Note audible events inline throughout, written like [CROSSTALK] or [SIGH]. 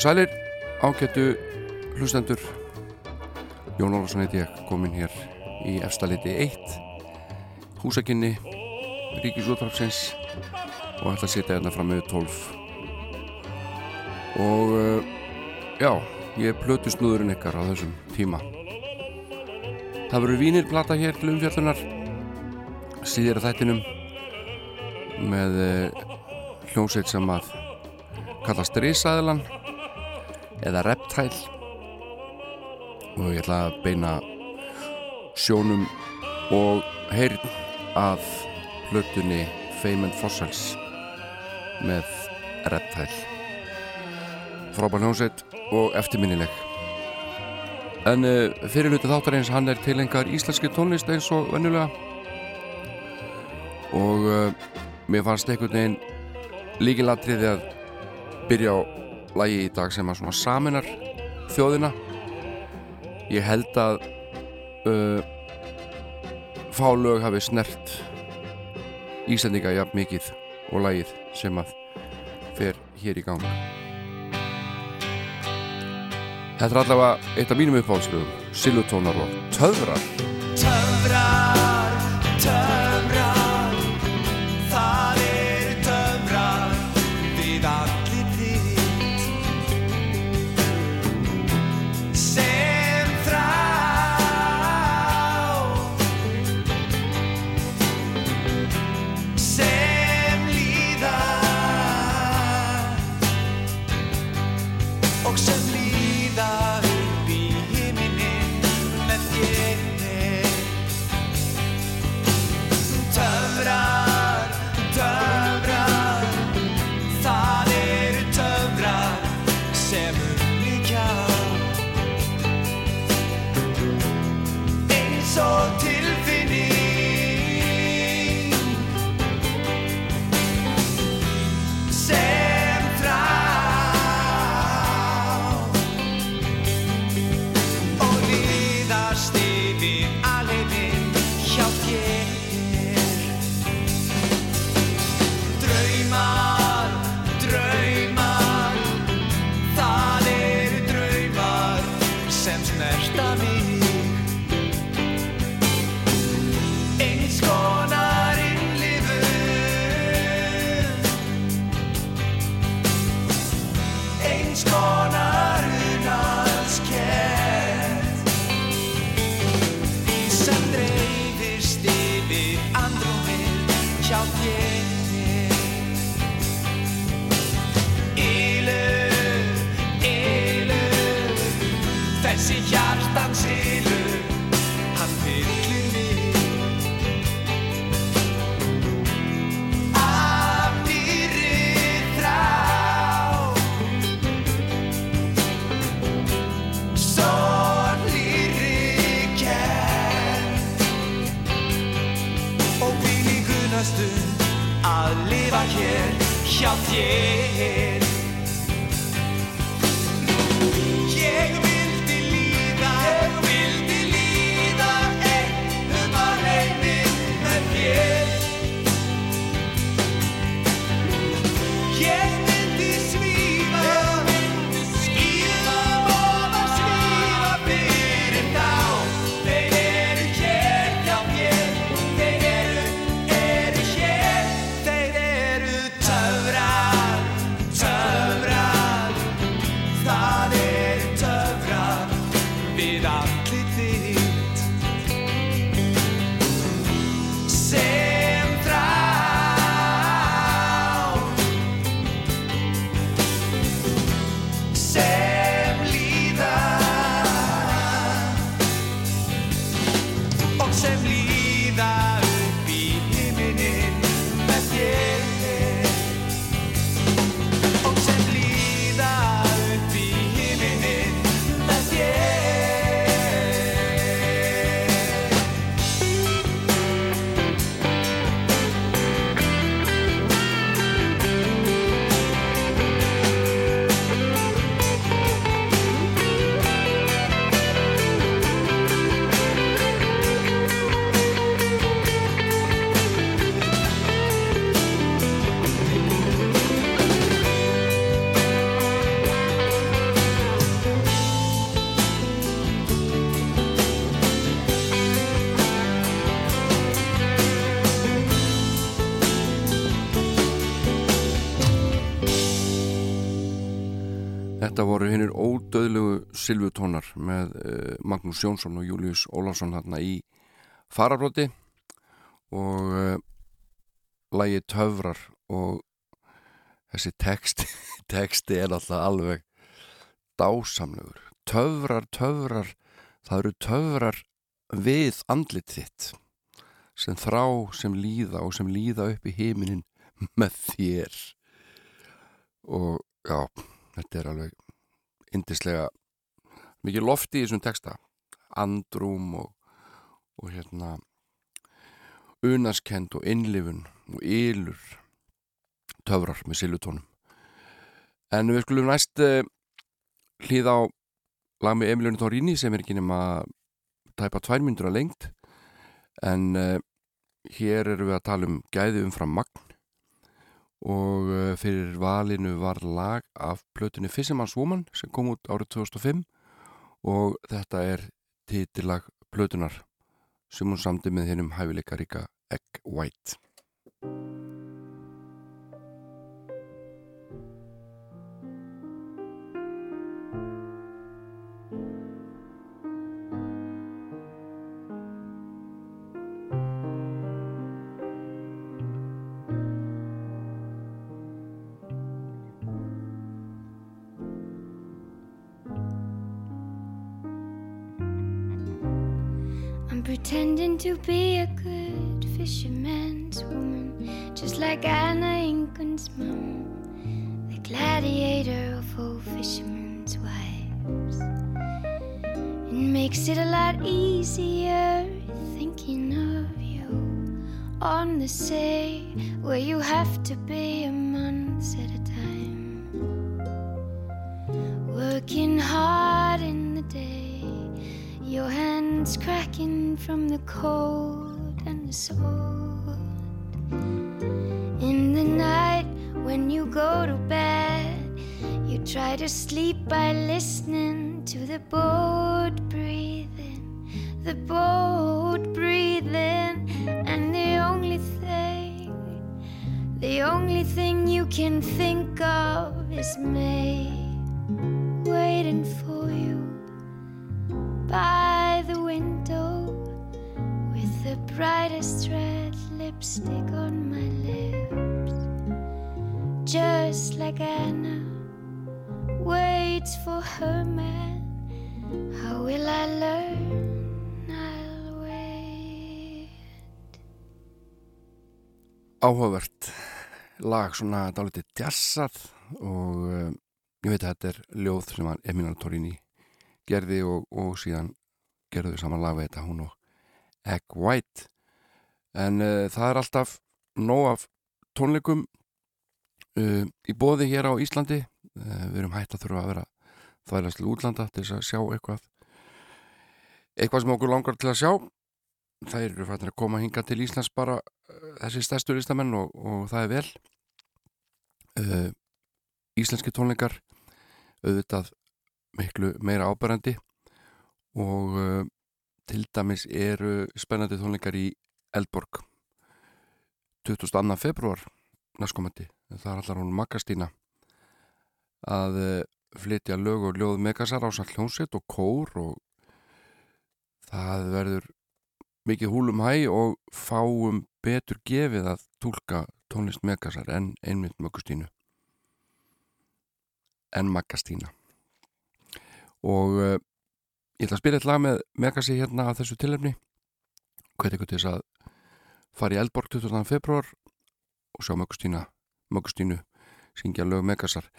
og sælir, ágættu hlustendur. Jón Olsson heiti ég, komin hér í efstaliti 1 húsakinni Ríkisútrafsins og ætla að sitja hérna fram með 12 og uh, já, ég plötu snúðurinn ykkar á þessum tíma. Það verður vínirplata hér til umfjallunar síðir að þættinum með uh, hljómsveit sem að kallast Rísaðilan eða Reptile. Og ég ætla að beina sjónum og heyrn að hlutunni and Fossils með Reptile. Frábær hljómsveit og eftirminnileg. En uh, fyrir hluti þáttarins hann er tilengar íslenski tónlist eins og vennulega og uh, mér fannst einhvern veginn líkilatriði að byrja á lægi í dag sem að svona saminar þjóðina. Ég held að uh, fálög hafi snert Íslandika jafn mikið og lægið sem að fer hér í gang. Þetta er allavega eitt af mínum uppáhaldslögum Silutónar og Töfrar, töfrar Þetta voru hinnir ódöðlegu silvutónar með uh, Magnús Jónsson og Július Ólarsson hérna í farabróti og uh, lægi töfrar og þessi text, [LAUGHS] texti er alltaf alveg dásamlegur. Töfrar, töfrar, það eru töfrar við andlit þitt sem þrá, sem líða og sem líða upp í heiminin með þér og já, þetta er alveg indislega mikið lofti í þessum texta. Andrúm og, og hérna unaskend og innlifun og ylur töfrar með silutónum en við skulum næst uh, hlýða á lag með Emiljóni Tórini sem er ekki nema tæpa tvær myndur að lengt en uh, hér erum við að tala um gæði umfram magn og uh, fyrir valinu var lag af plötunni Fisherman's Woman sem kom út árið 2005 og þetta er titillag plötunar sem hún samdi með hennum hæfileika ríka Egg White to be a good fisherman's woman, just like Anna Ingun's mom, the gladiator of all fishermen's wives. It makes it a lot easier thinking of you on the sea, where you have to be a month at a time, working hard in the day. Your hands cracking from the cold and the sword. In the night when you go to bed, you try to sleep by listening to the boat breathing, the boat breathing, and the only thing, the only thing you can think of is me brightest red lipstick on my lips. Just like Anna waits for her man. How will I learn? I'll wait. áhugavert lag svona dálítið jazzað og uh, ég veit að þetta er ljóð sem Emina Torini gerði og, og síðan gerðu saman lag við þetta hún og Egg White. En uh, það er alltaf nóg af tónleikum uh, í bóði hér á Íslandi. Uh, við erum hægt að þurfa að vera þvæðast til útlanda til að sjá eitthvað. Eitthvað sem okkur langar til að sjá. Það eru fættin að koma hinga til Íslands bara þessi stærstu listamenn og, og það er vel. Íslenski tónleikar auðvitað miklu meira ábærandi og til dæmis eru spennandi tónleikar í Eldborg 22. februar næstkomandi, það er allar hún Magastína að uh, flytja lög og ljóð Megasar á Sall Hljónsett og Kór og það verður mikið húlum hæ og fáum betur gefið að tólka tónlist Megasar en einmitt Mögustínu en Magastína og uh, ég ætla að spila eitt lag með Megasi hérna að þessu tilefni. Hvað er eitthvað til þess að fara í Eldborg 20. februar og sjá Mögustína Mögustínu syngja lög Megasar.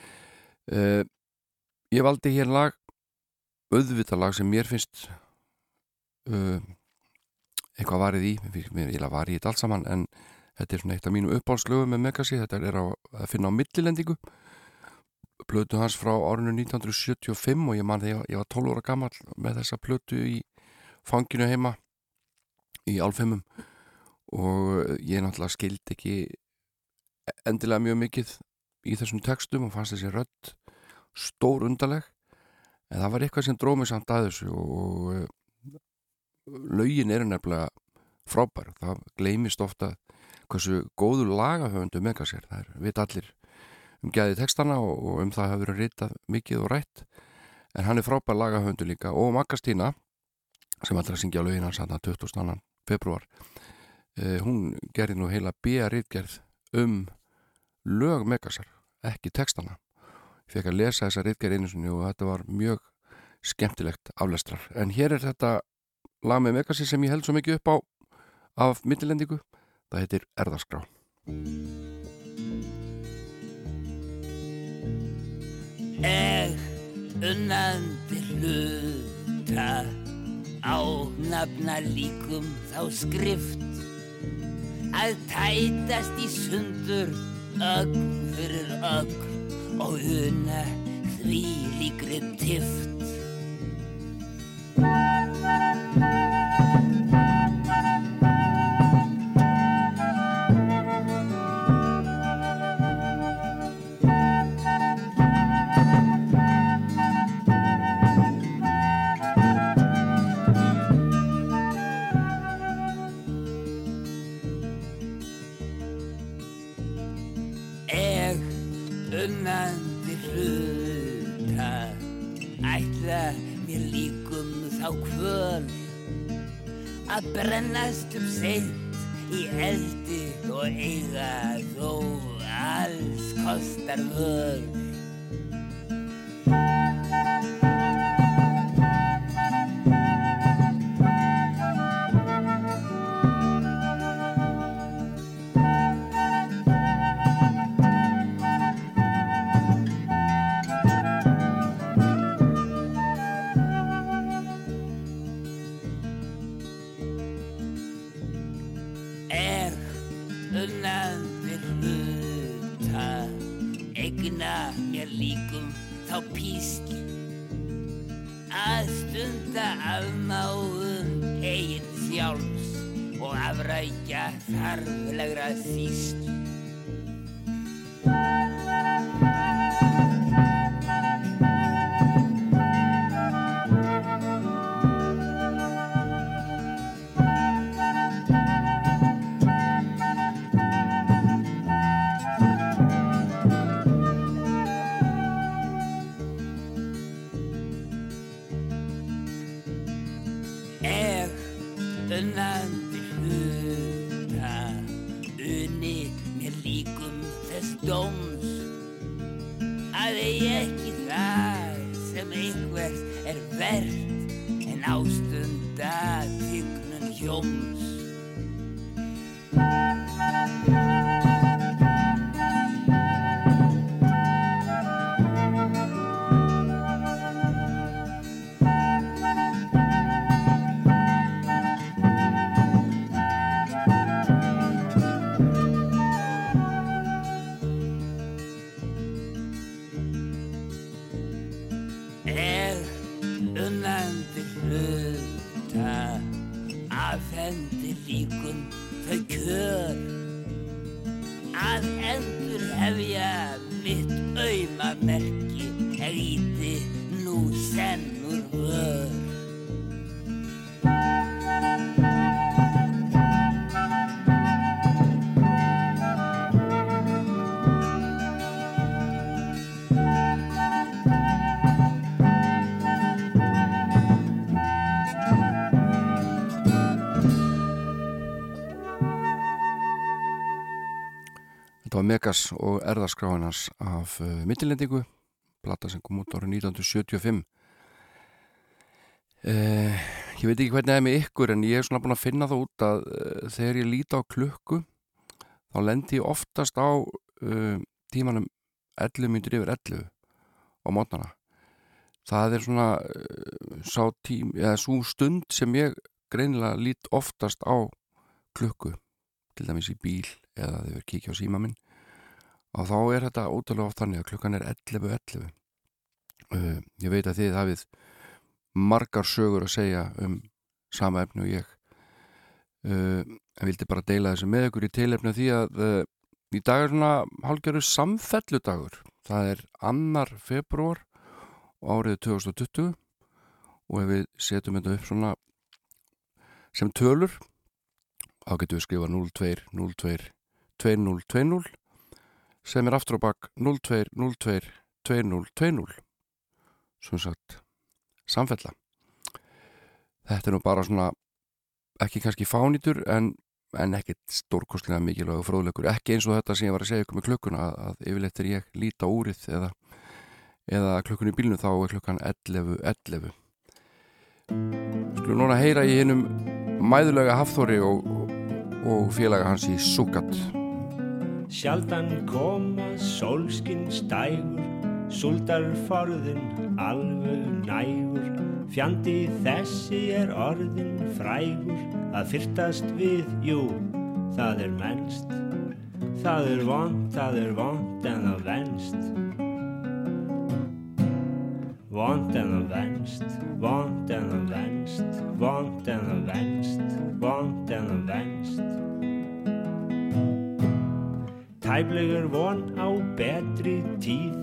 Uh, ég valdi hér lag auðvita lag sem mér finnst uh, eitthvað varið í. Ég var í þetta allt saman en þetta er svona eitt af mínum uppáhaldslögum með Megasi. Þetta er að finna á millilendingu plötu hans frá árinu 1975 og ég man þegar ég var 12 óra gammal með þessa plötu í fanginu heima í álfheimum. Og ég náttúrulega skild ekki endilega mjög mikið í þessum textum og fannst þessi rödd stór undarleg. En það var eitthvað sem dróð mér samt að þessu og uh, laugin er nefnilega frábær. Það gleymist ofta hversu góðu lagahöfundu mega sér. Það er vit allir um gæði textana og, og um það hefur verið ritað mikið og rætt. En hann er frábær lagahöfundu líka og Magastína sem allra syngja á laugin hans hann að 22. februar uh, hún gerði nú heila B.A.R.I.tgerð um lög Megasar, ekki textana. Ég fekk að lesa þessa ritgerð einu sinni og þetta var mjög skemmtilegt aflestrar, en hér er þetta lag með Megasi sem ég held svo mikið upp á af millilendingu. Það heitir Erðaskrá Eg unnandi hluta á nafna líkum þá skrift. Að tætast í sundur ögn fyrir ögn og unna því líkri tift þá kvöl. Að brennast um seint í eldi og eiga þó alls kostar völ dóms. Að eigi ekki það sem einhvers er verð en ástunda tygnun hjóms Megas og erðarskráinans af uh, mittilendingu plata sem kom út árið 1975 uh, ég veit ekki hvernig það er með ykkur en ég hef svona búin að finna það út að uh, þegar ég líti á klukku þá lendi ég oftast á uh, tímanum 11 myndir yfir 11 á mótnana það er svona uh, sá tím, eða svo stund sem ég greinilega lít oftast á klukku til dæmis í bíl eða þegar kíkja á síma minn og þá er þetta ótrúlega oft þannig að klukkan er 11.11 uh, ég veit að þið hafið margar sögur að segja um sama efni og ég. Uh, en vildi bara deila þessu með ykkur í tilefni því að uh, í dag er svona hálfgerður samfelludagur. Það er annar februar árið 2020 og ef við setjum þetta upp svona sem tölur þá getum við skrifa 02 02 20 20 sem er aftur á bakk 02 02 20 20 sem sagt samfella. Þetta er nú bara svona ekki kannski fánýtur en, en ekkit stórkostlega mikilvæg og fróðleikur. Ekki eins og þetta sem ég var að segja ykkur með klukkuna að, að yfirleitt er ég líta úrið eða, eða klukkun í bílnu þá er klukkan 11.11 11. Skulum núna heyra í hinnum mæðulega Hafþóri og, og félaga hans í Sugat Sjaldan koma sólskinn stægur, súldar forðin alveg nægur. Fjandi þessi er orðin frægur, að fyrtast við, jú, það er mennst. Það er vond, það er vond en það venst. Vond en það venst, vond en það venst, vond en það venst, vond en það venst. Tæflegur von á betri tíð,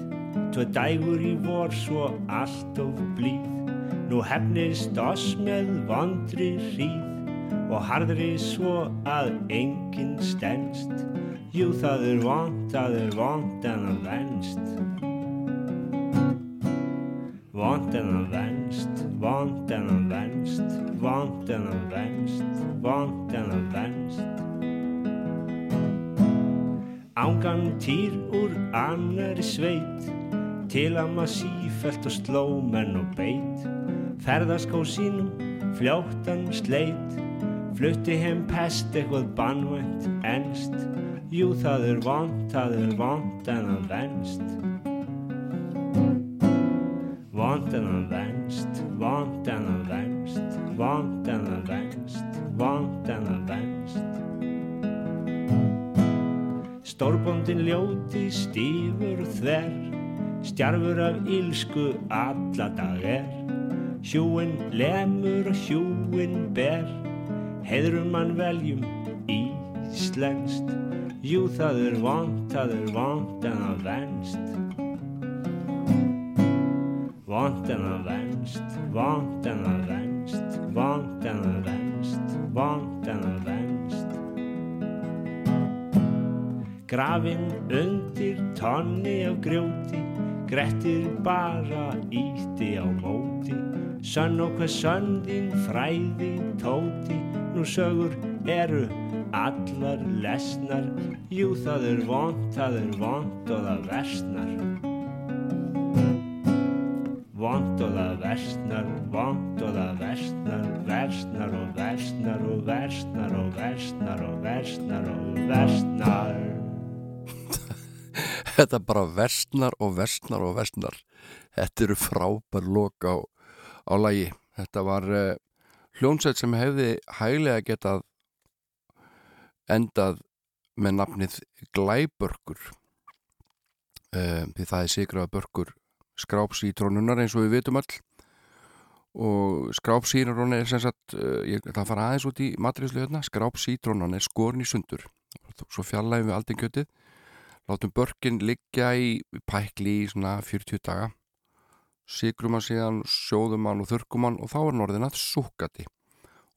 tvo dægur í vor svo allt of blíð. Nú hefnist oss með vondri hríð og harðri svo að enginn stendst. Jú það er vond, það er vond en það venst. Vond en það venst, vond en það venst, vond en það venst, vond Ángan týr úr annari sveit til að maður sífælt og sló menn og beit. Ferðaskó sínum fljóttan sleit flutti heim pest eitthvað bannvænt enst jú það er vond, það er vond en það venst. Vond en það venst vond en það venst vond en það venst Stórbóndin ljóti stífur þver, stjarfur af ílsku alla dag er. Hjúin lemur og hjúin ber, heiðrum mann veljum íslenskt. Jú það er vond, það er vond en það venst. Vond en það venst, vond en það venst, vond en það venst, vond en það venst. Grafinn undir tonni af grjóti, grettir bara ítti á móti. Sönn og hvað sönn þín fræði tóti, nú sögur eru allar lesnar. Jú það er vond, það er vond og það versnar. Vond og það versnar, vond og það versnar, versnar og versnar og versnar og versnar og versnar og versnar. Þetta bara versnar og versnar og versnar. Þetta eru frábær lok á, á lagi. Þetta var uh, hljónsett sem hefði hæglega getað endað með nafnið Glæbörgur. Uh, því það er sigraða börgur skrápsítrónunar eins og við vitum all. Og skrápsítrónan er sem sagt, uh, ég ætla að fara aðeins út í matriðslu hérna, skrápsítrónan er skorn í sundur. Svo fjallægum við aldrei kjötið látum börkin liggja í pækli í svona 40 daga. Sigrum hann síðan, sjóðum hann og þurkum hann og þá er norðin að súkati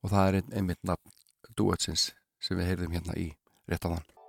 og það er ein, einmitt nafn duetsins sem við heyrðum hérna í rétt á þann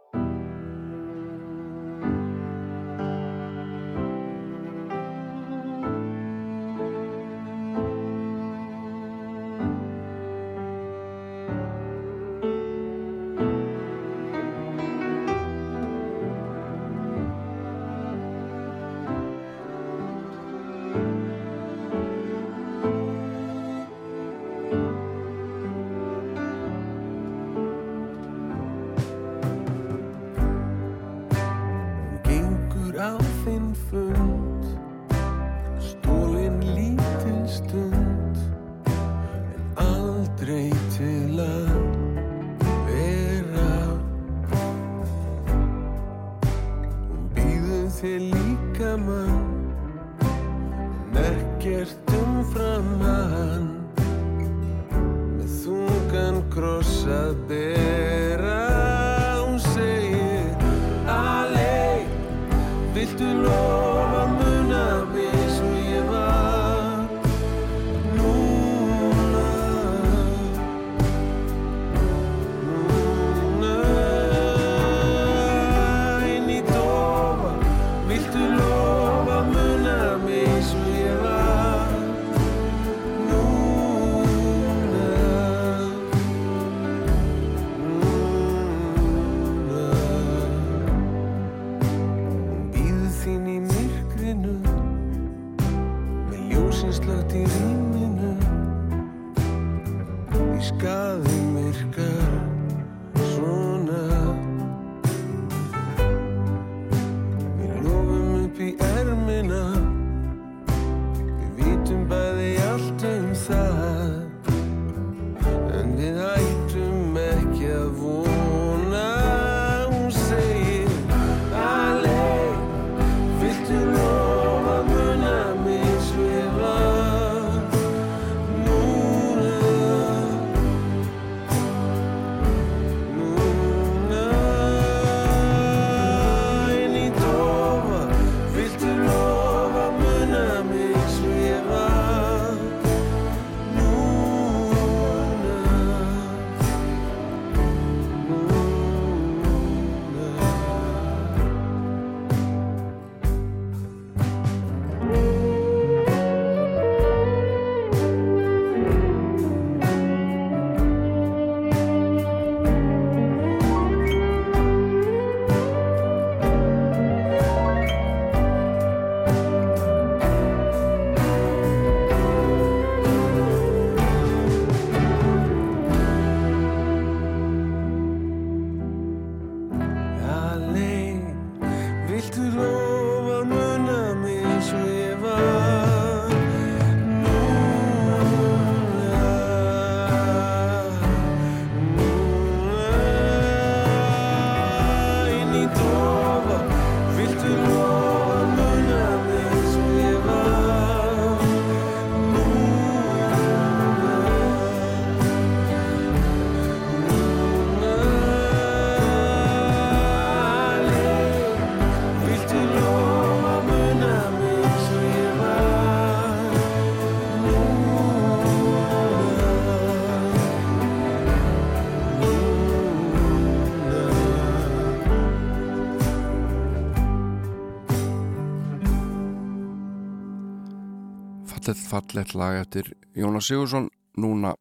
Fallett, lag eftir Jónas Sigursson núna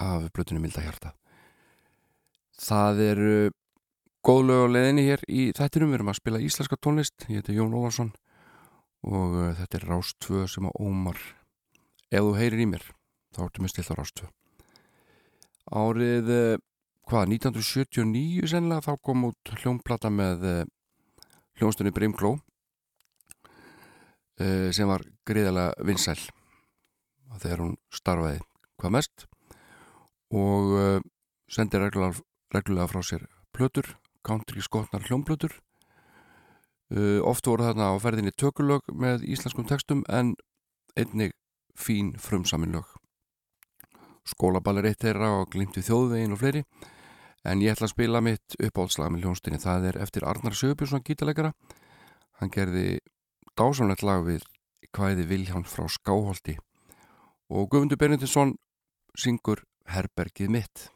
af blötunum Milda Hjarta. Það eru góð lög á leiðinni hér í þættinum. Við erum að spila íslenska tónlist. Ég heiti Jón Ólafsson og uh, þetta er Rás 2 sem að ómar ef þú heyrir í mér þá ertu með stilt á Rás 2 Árið uh, hvað, 1979 sennilega þá kom út hljómplata með uh, hljónstunni Brimkló sem var greiðalega vinsæl þegar hún starfaði hvað mest og uh, sendi reglulega, reglulega frá sér plötur, country skotnar hljómplötur. Uh, oft voru þarna á ferðinni tökulög með íslenskum textum en einnig fín frumsamin lög. Skólaball er eitt þeirra og glimti þjóðvegin og fleiri. En ég ætla að spila mitt uppáhaldslag með hljónstinni það er eftir Arnar Söbjörnsson gítalegara hann gerði dásamlegt lag við hvaðið Viljáns frá Skáholti og Guðmundur Benediktsson syngur Herbergið mitt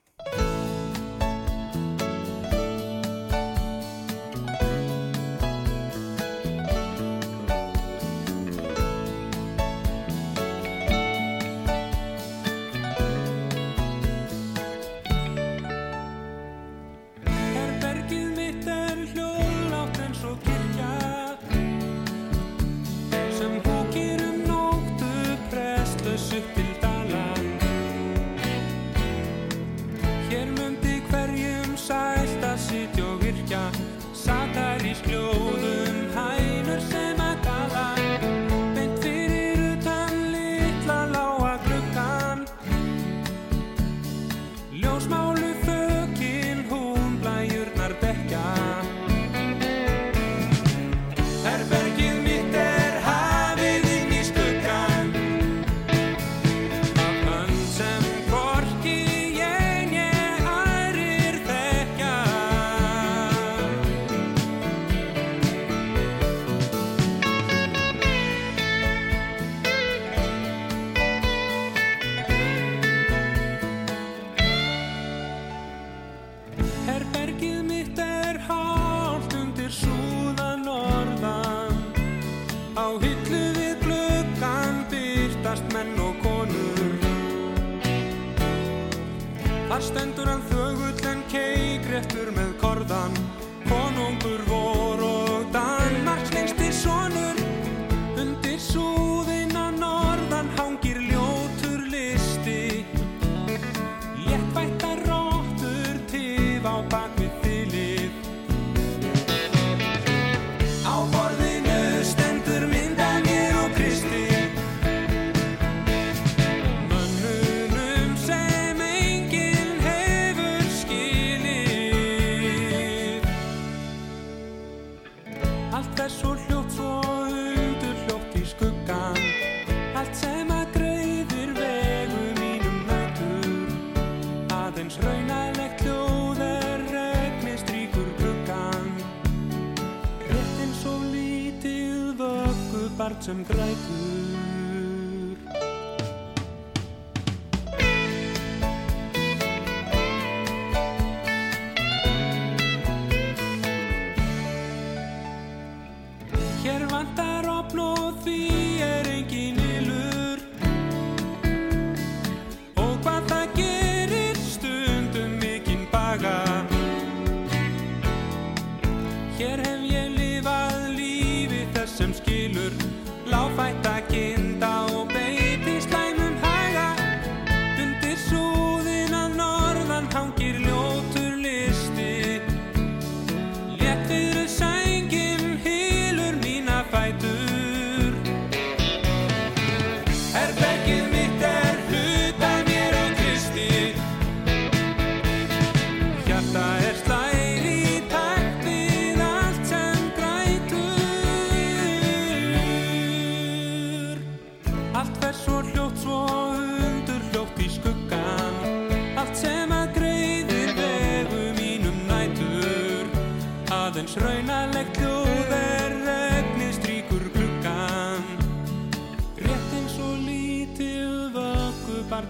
autumn greifen.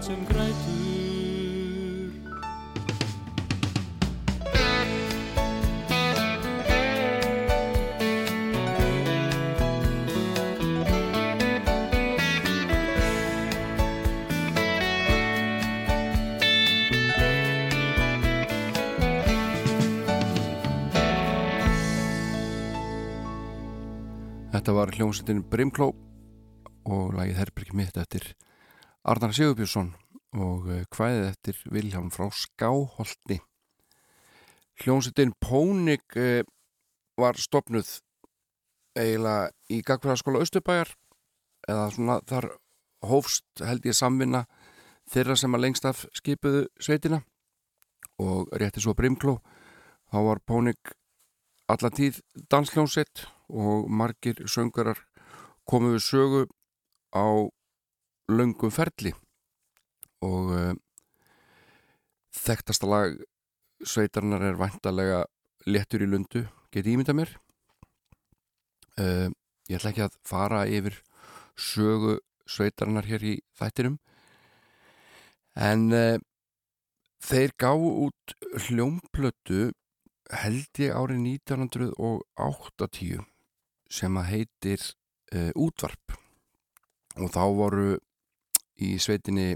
Barn sem grætur. Þetta var hljómsveitin Brimkló og lagið Herbergi mitt eftir Arnar Sigurbjörnsson og eh, kvæðið eftir Vilhelm frá Skáholti. Hljómsveitin Pónik eh, var stopnuð eiginlega í Gagfræðaskóla Östubæjar eða svona þar hófst held ég samvinna þeirra sem að lengst af skipuðu sveitina og rétti svo Brimkló þá var Pónik alla tíð dansljónsett og margir söngarar komu við sögu á löngum ferli. Og uh, þekktasta lag sveitarnar er vantarlega léttur í lundu, geti ímynda mér? Uh, ég ætla ekki að fara yfir sögu sveitarnar hér í þættinum. En uh, þeir gáu út hljómplötu held ég árið 1980 sem að heitir Útvarp. Og þá voru í sveitinni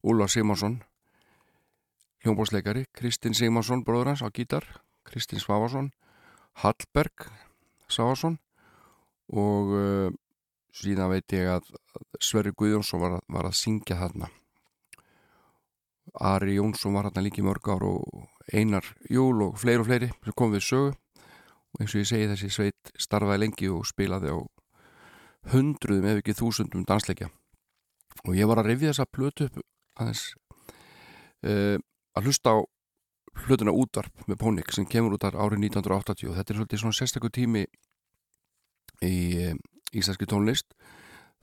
Úlvar Sigmarsson hljómbósleikari, Kristinn Sigmarsson bróður hans á gítar, Kristinn Svavarsson Hallberg Svavarsson og uh, síðan veit ég að Sverri Guðjónsson var, var að syngja þarna. Ari Jónsson var hérna líki mörg ár og Einar Júl og fleiri og fleiri sem kom við sögu. Og eins og ég segi þessi sveit starfaði lengi og spilaði á hundruðum ef ekki þúsundum dansleikja og ég var að rifja þessa plötu upp aðeins uh, að hlusta á plötuna útvarp með Pónik sem kemur út árið 1980 og þetta er svolítið svona sérstakur tími í uh, íslenski tónlist.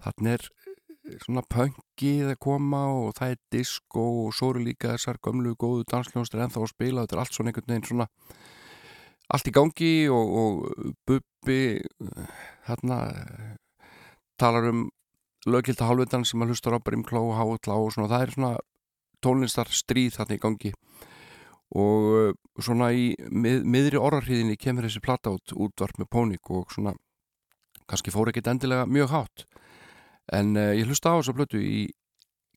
Þannig er eh, svona pöngið að koma og það er disco og svo eru líka þessar gömlu góðu dansljónstir ennþá að spila. Þetta er allt svona einhvern veginn svona allt í gangi og, og Bubbi hérna talar um lögkilta hálfvitan sem að hlustar á Brimkló Háutla og svona það er svona tónlistar stríð þarna í gangi. Og uh, svona í mið, miðri orðarhríðinni kemur þessi plata út útvarp með Pónik og svona kannski fór ekkit endilega mjög hátt. En uh, ég hlusta á þessu plötu í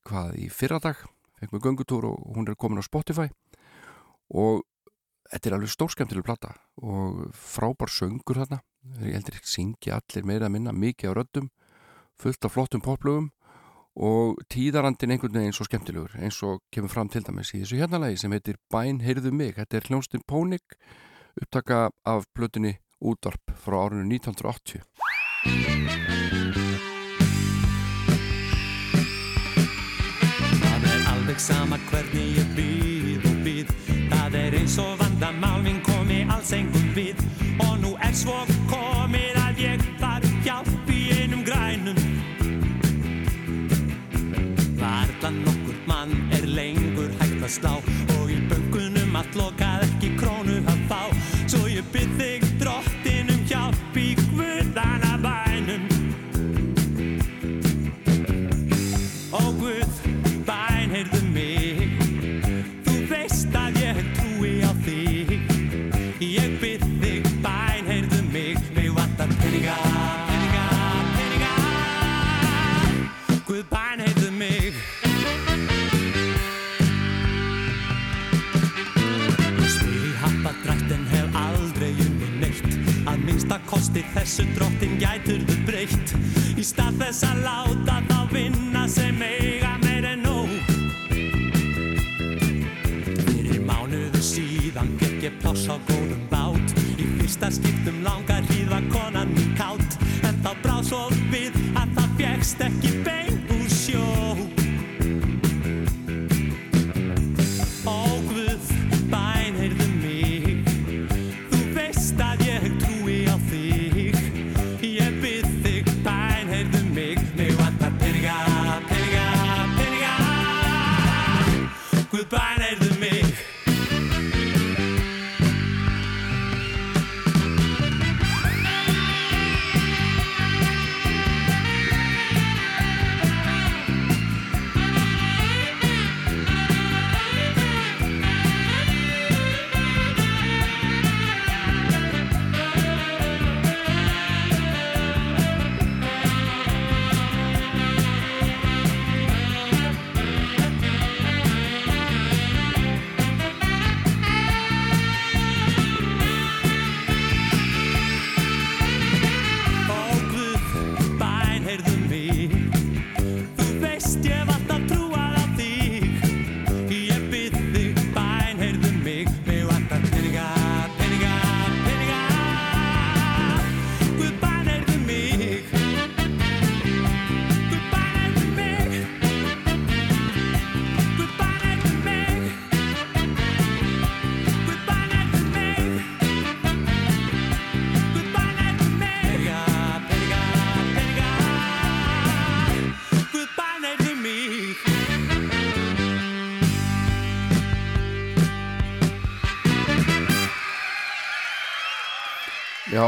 hvað, í fyrradag fekk mig göngutúr og hún er komin á Spotify. Og þetta er alveg stórskemtileg plata og frábær söngur þarna. Ég heldur ekki syngja allir meira að minna mikið á röddum, fullt af flottum poplögum og tíðarandin einhvern veginn svo skemmtilegur eins og kemur fram til dæmis í þessu hérnalagi sem heitir Bæn heyrðu mig, þetta er hljónstinn Pónik upptaka af blötunni Útvarp frá árinu 1980 Það er alveg sama hvernig ég býð og býð. Það er eins og vandamál minn komi alls engum að slá. Og í böngunum allt lokað kosti þessu drottin gætur þú breytt. Í stað þess að láta þá vinna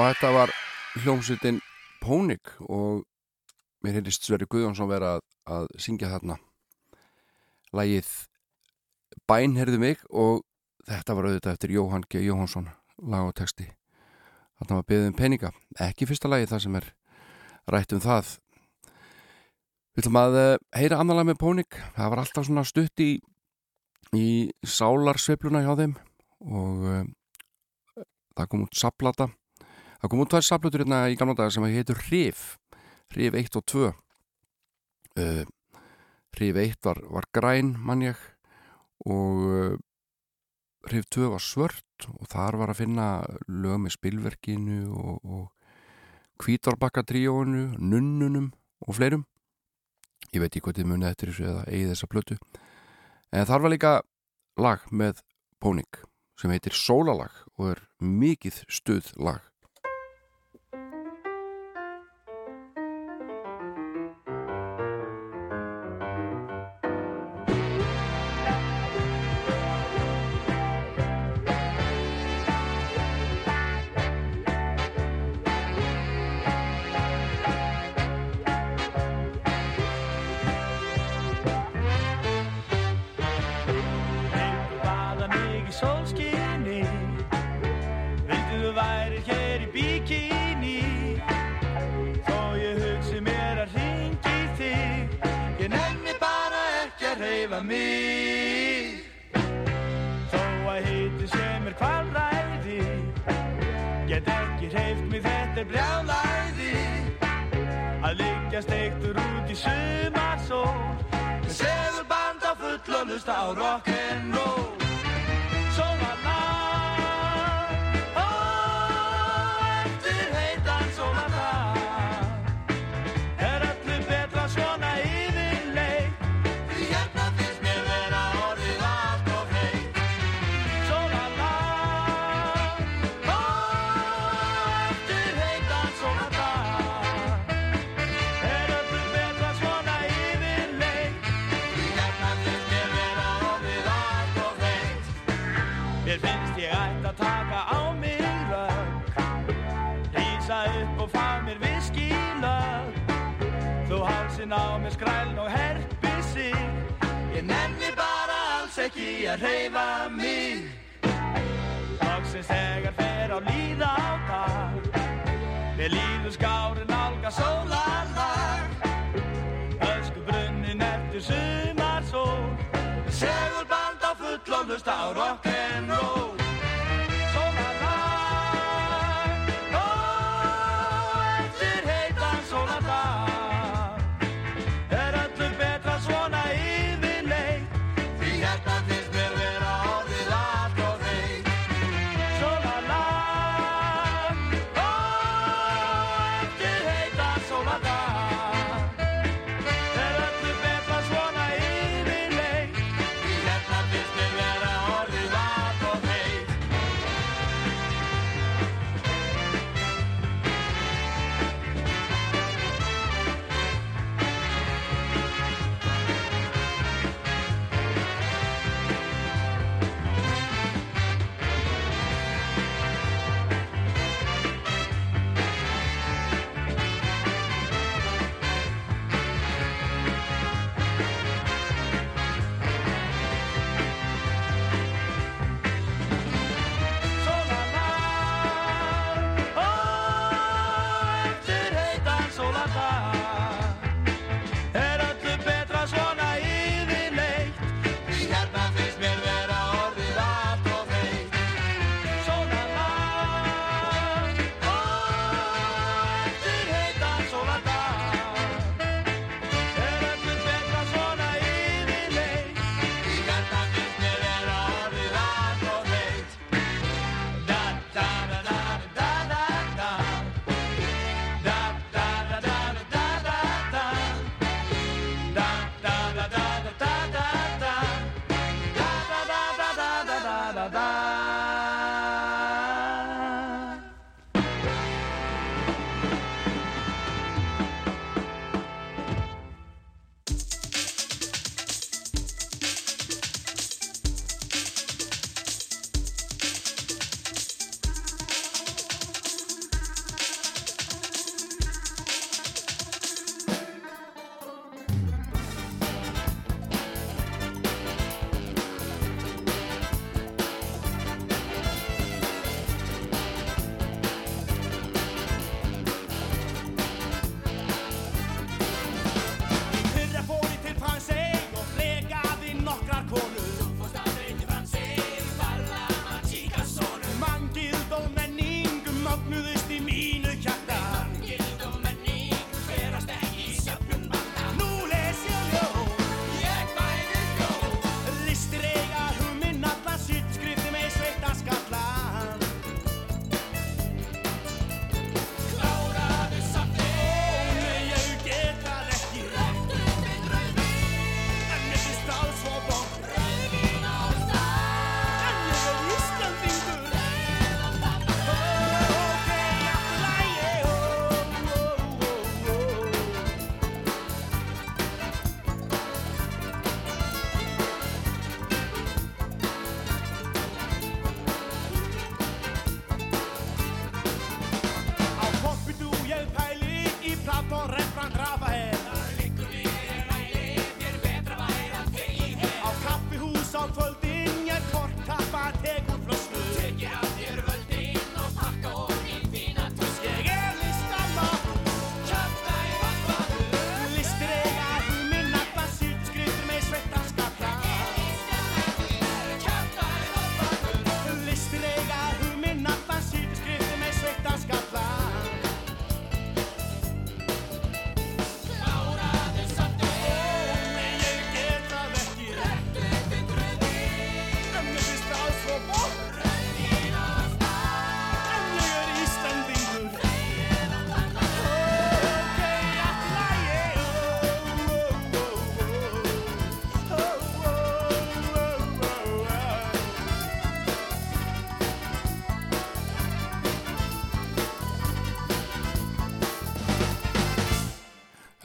þetta var hljómsveitin Pónik og mér heyrðist Sverri Guðjónsson vera að, að syngja þarna. Lægið Bæn heyrðu mig og þetta var auðvitað eftir Jóhann G. Jóhansson lag og texti. Þarna var beðið um peninga ekki fyrsta lagið það sem er rætt um það. Við ætlum að eh, heyra annarlega með Pónik. Það var alltaf svona stutt í í sálarsveifluna hjá þeim og uh, það kom út saplata Það kom út tvær saplutur hérna í gamla daga sem heitur Hrif, Hrif 1 og 2. Uh, Hrif 1 var, var græn, mann ég, og uh, Hrif 2 var svört og þar var að finna lög með spilverkinu og, og kvítorbakkatrióinu, nunnunum og fleirum. Ég veit ekki hvað þið munið eftir þessu eða eigið þessa plötu. En þar var líka lag með Pónik sem heitir Sólalag og er mikið stuð lag.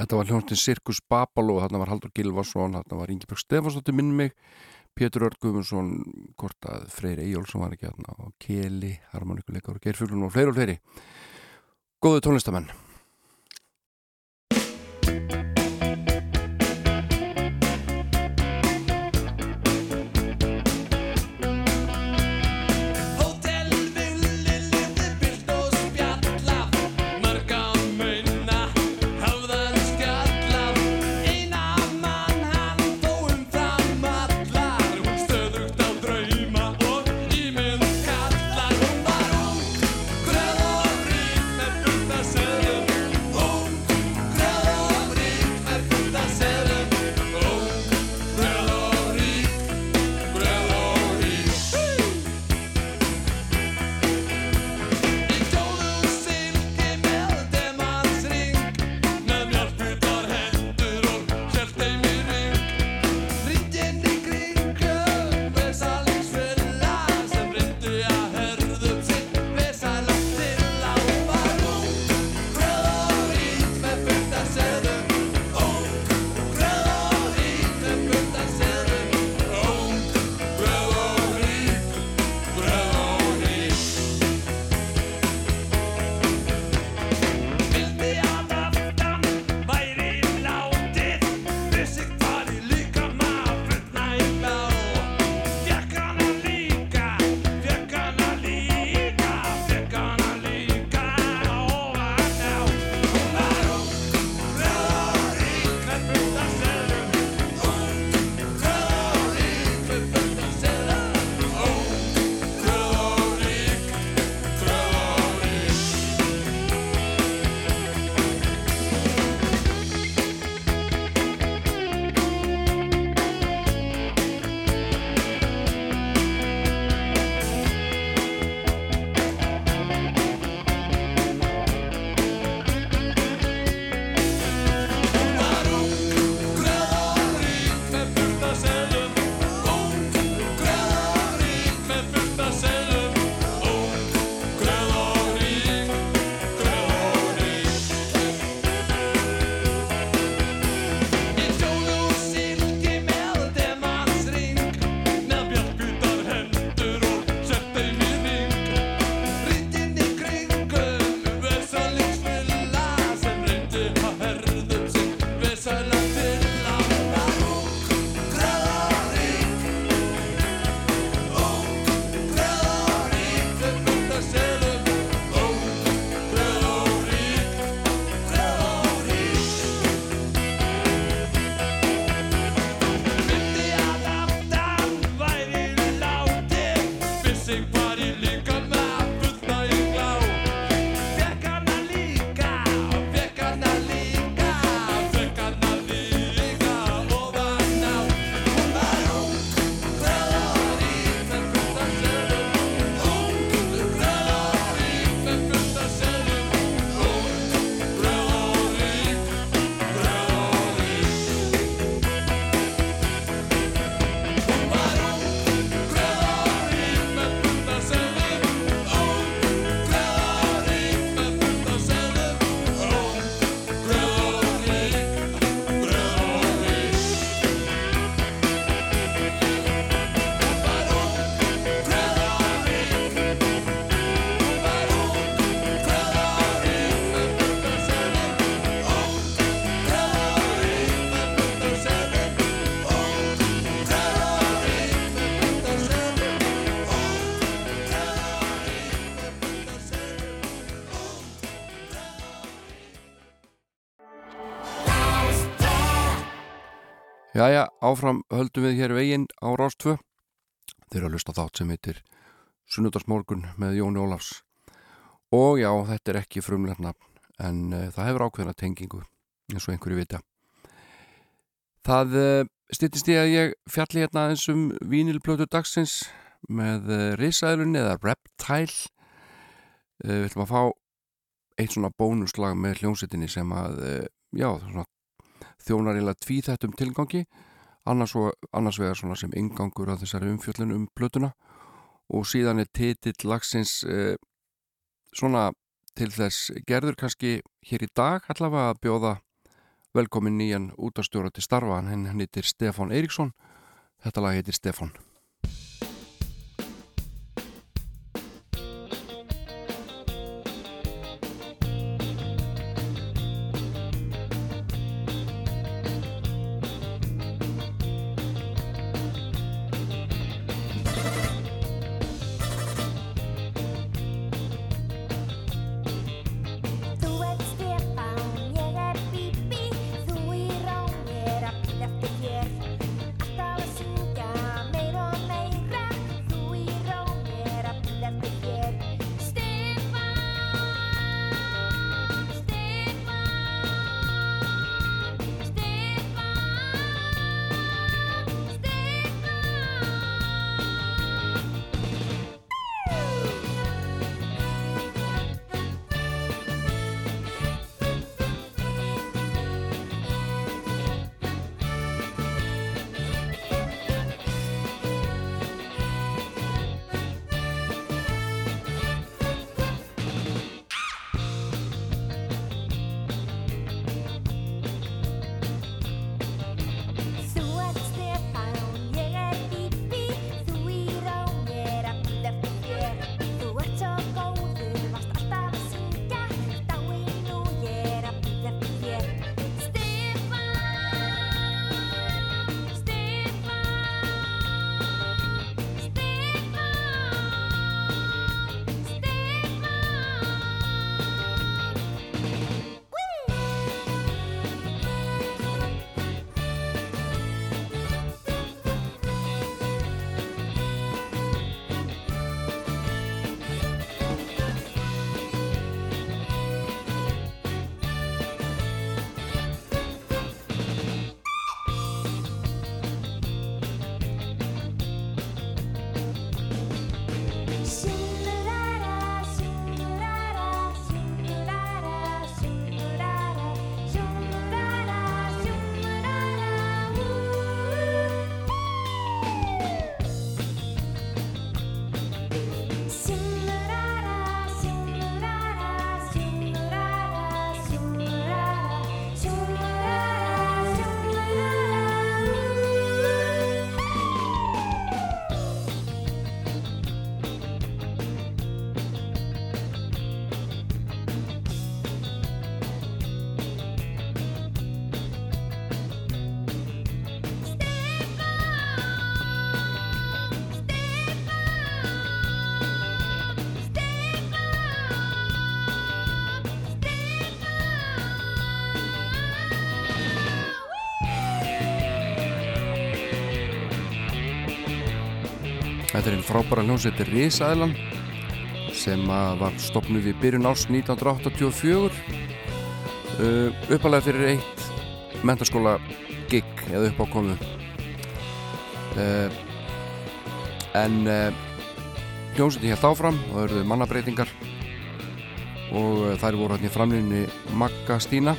Þetta var hljóntinn Sirkus Babaló, þarna var Haldur Gilvarsson, þarna var Ingeborg Stefansdóttir minn mig, Pétur Örd Guðmundsson, Kortað Freyri Ejjólfsson var ekki þarna og Keli, harmonikuleikar og Geirfuglun og fleiri og fleiri. Góðu tónlistamenn. Jæja, áfram höldum við hér veginn á Rástvö. Þeir eru að lusta þátt sem heitir Sunnudarsmorgun með Jóni Ólafs. Og já, þetta er ekki frumlegt nafn, en uh, það hefur ákveðna tengingu, eins og einhverju vita. Það uh, stýttist ég að ég fjalli hérna eins um vínilblötu dagsins með uh, risaðlunni eða reptile. Við ætlum að fá eitt svona bónuslag með hljómsettinni sem að, já, svona þjónar eiginlega tvíþættum tilgangi. Annars, og, annars vegar svona sem ingangur að þessari umfjöllun um blötuna og síðan er titill lagsins eh, svona til þess gerður kannski hér í dag allavega að bjóða velkomin nýjan útastjóra til starfa. Hann heitir Stefan Eiríksson. Þetta lag heitir Stefan Er einn frábæra hljómsveit Rísæðlan sem var stopnud í byrjun árs 1984 uh, uppalega fyrir eitt mentarskóla gig eða uppákomu. Uh, en uh, hljómsveiti helt áfram og eruðu mannabreitingar og uh, þær voru hérna í framlýninni Magga Stína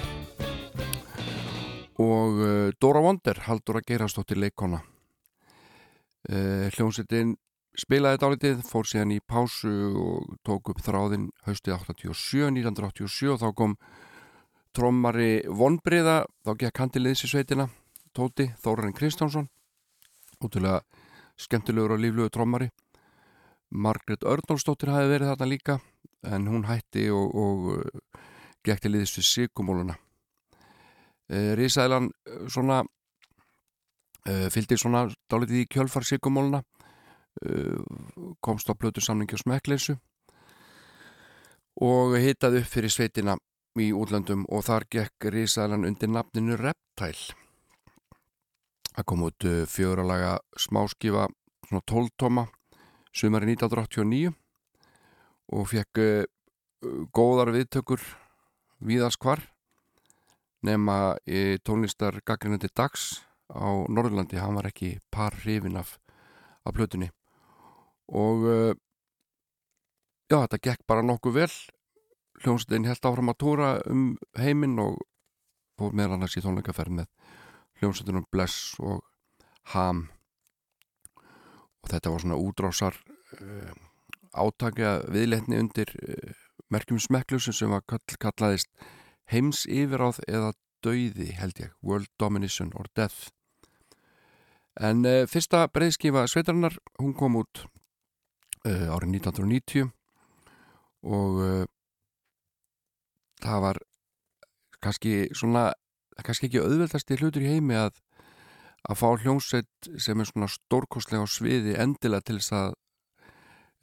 og uh, Dóra Wonder haldur að gera stóttir leikona uh, hljómsveitin spilaði dálitið, fór síðan í pásu og tók upp þráðin haustið 87, 1987 og þá kom trommari vonbriða, þá gekk handiliðs í sveitina, Tóti Þórarinn Kristjánsson útrúlega skemmtilegur og líflugur trommari. Margret Örnálsdóttir hafi verið þarna líka en hún hætti og, og uh, gekk til liðs við Sigumóluna uh, Rísæðlan uh, svona fylgdi svona dálitið í kjölfar Sigumóluna komst á blötu samningi og smekkleysu og hittaði upp fyrir sveitina í útlöndum og þar gekk Rísælan undir nafninu Reptile. Það kom út uh, fjöralaga smáskifa svona 12 tóma sumari 1989 og fekk uh, góðar viðtökur viðaskvar nema í tónlistar gaggrinandi dags á Norðurlandi, hann var ekki par hrifin af, af plötunni og uh, já, þetta gekk bara nokkuð vel. Hljómsveitin held áfram að tóra um heiminn og fór meðal annars í tónleikaferð með hljómsveitinum Bless og Ham. Og þetta var svona útrásar uh, átækja viðletni undir uh, merkjum smekklusum sem var kall, kallaðist heims yfiráð eða dauði held ég, World Domination or Death. En uh, fyrsta breyðskifa Sveitarinnar hún kom út árið 1990 og uh, það var kannski svona kannski ekki auðveldasti hlutur í heimi að að fá hljómsveit sem er svona stórkostlega á sviði endilega til þess að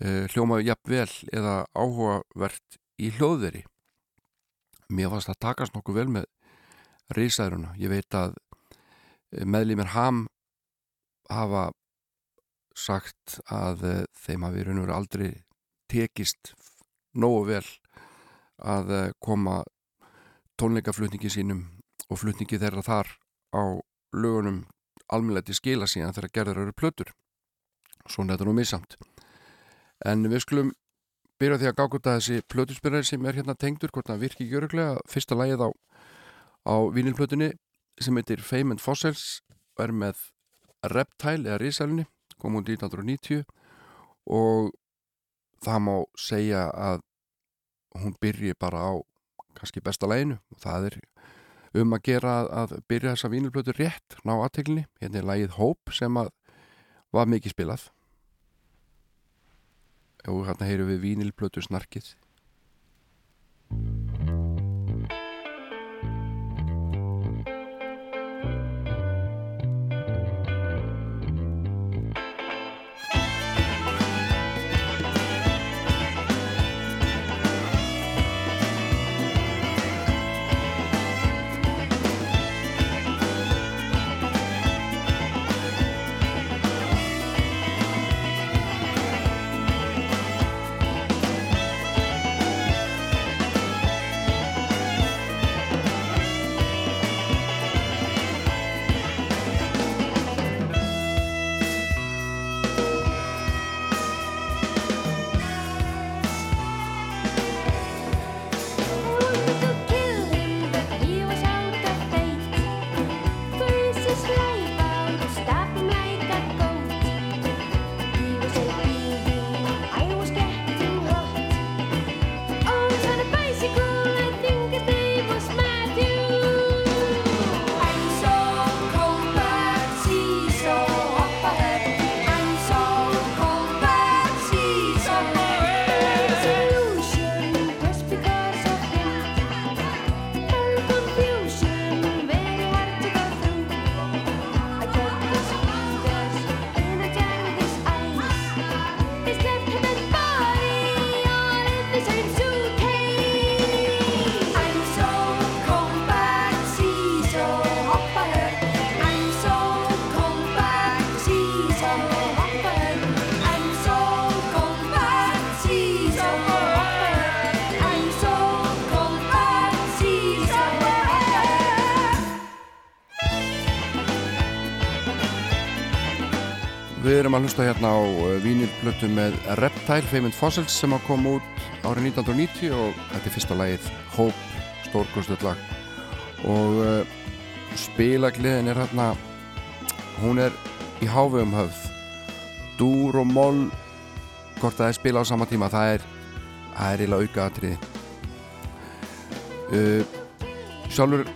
uh, hljóma jafnvel eða áhugavert í hljóðveri. Mér fannst að takast nokkuð vel með risaðuruna ég veit að meðlýmir ham hafa sagt að uh, þeim hafi raun og verið aldrei tekist nógu vel að uh, koma tónleikaflutningi sínum og flutningi þeirra þar á lögunum almennilegt í skila síðan þegar gerður eru plötur. Svona er þetta nú misamt en við skulum byrja því að gákvölda þessi plötuspyrari sem er hérna tengdur hvort það virki ekki öruglega fyrsta lægið á, á vinilplötunni sem heitir Fame and Fossils er með Reptile eða Rísælunni kom hún 1990 og það má segja að hún byrji bara á kannski besta læginu og það er um að gera að byrja þessa vínilblötu rétt ná aðteglinni, hérna er lægið Hope sem að var mikið spilað. Og hérna heyru við vínilblötu snarkið erum að hlusta hérna á vínilblötu með Reptile, and Fossils sem að koma út árið 1990 og þetta er fyrsta lagið Hope, stórkostöld lag. Og uh, spilagliðin er hérna hún er í hávegum höfð. Dúr og moll hvort það er spila á sama tíma það er, það er eiginlega auka atriði uh, sjálfur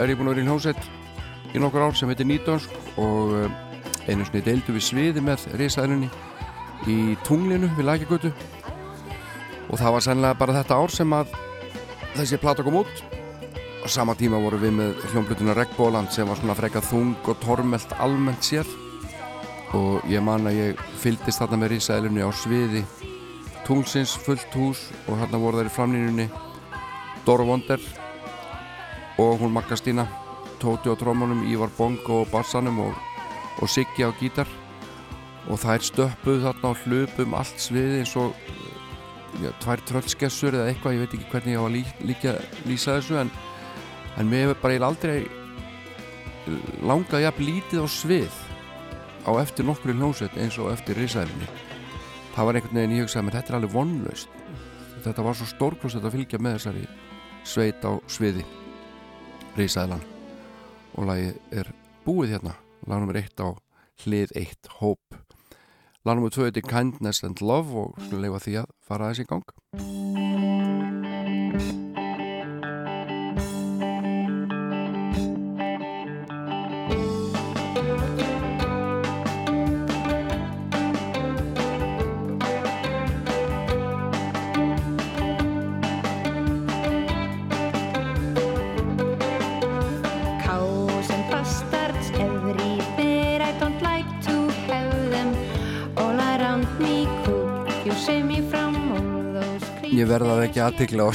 er ég búin að vera í hljómsveit í nokkur ár sem heitir Nýdönsk og uh, einu snið deildu við sviði með risaðlunni í tunglinu við lækjagötu og það var sennilega bara þetta ár sem að þessi plata kom út. Og sama tíma voru við með hljómblutuna Regbóland sem var svona frekað þung og tormelt almennt sér. Og ég man að ég fyldist þarna með risaðlunni á sviði tunglsins fullt hús og þarna voru þær í framlínunni. Doro Wonder og hún Magga Stína Tóti á trómanum, Ívar Bongo og bassanum og og Siggi á gítar. Og þær stöppuð þarna og hlupum allt sviði eins og já, tvær tröllskessur eða eitthvað, ég veit ekki hvernig ég á að lí, líka lýsa þessu en, en mér hefur bara ég aldrei langað jafn lítið á svið á eftir nokkru hljómsveit eins og eftir risaðinni það var einhvern veginn ég hugsaði að þetta er alveg vonlaust. Þetta var svo stórklost að fylgja með þessari sveit á sviði risaðilan og lagi er búið hérna lag nr. 1 á hlið 1 Hope lag nr. 2 er Kindness and Love og leifa því að fara þessi í gang Ekki aðtikla á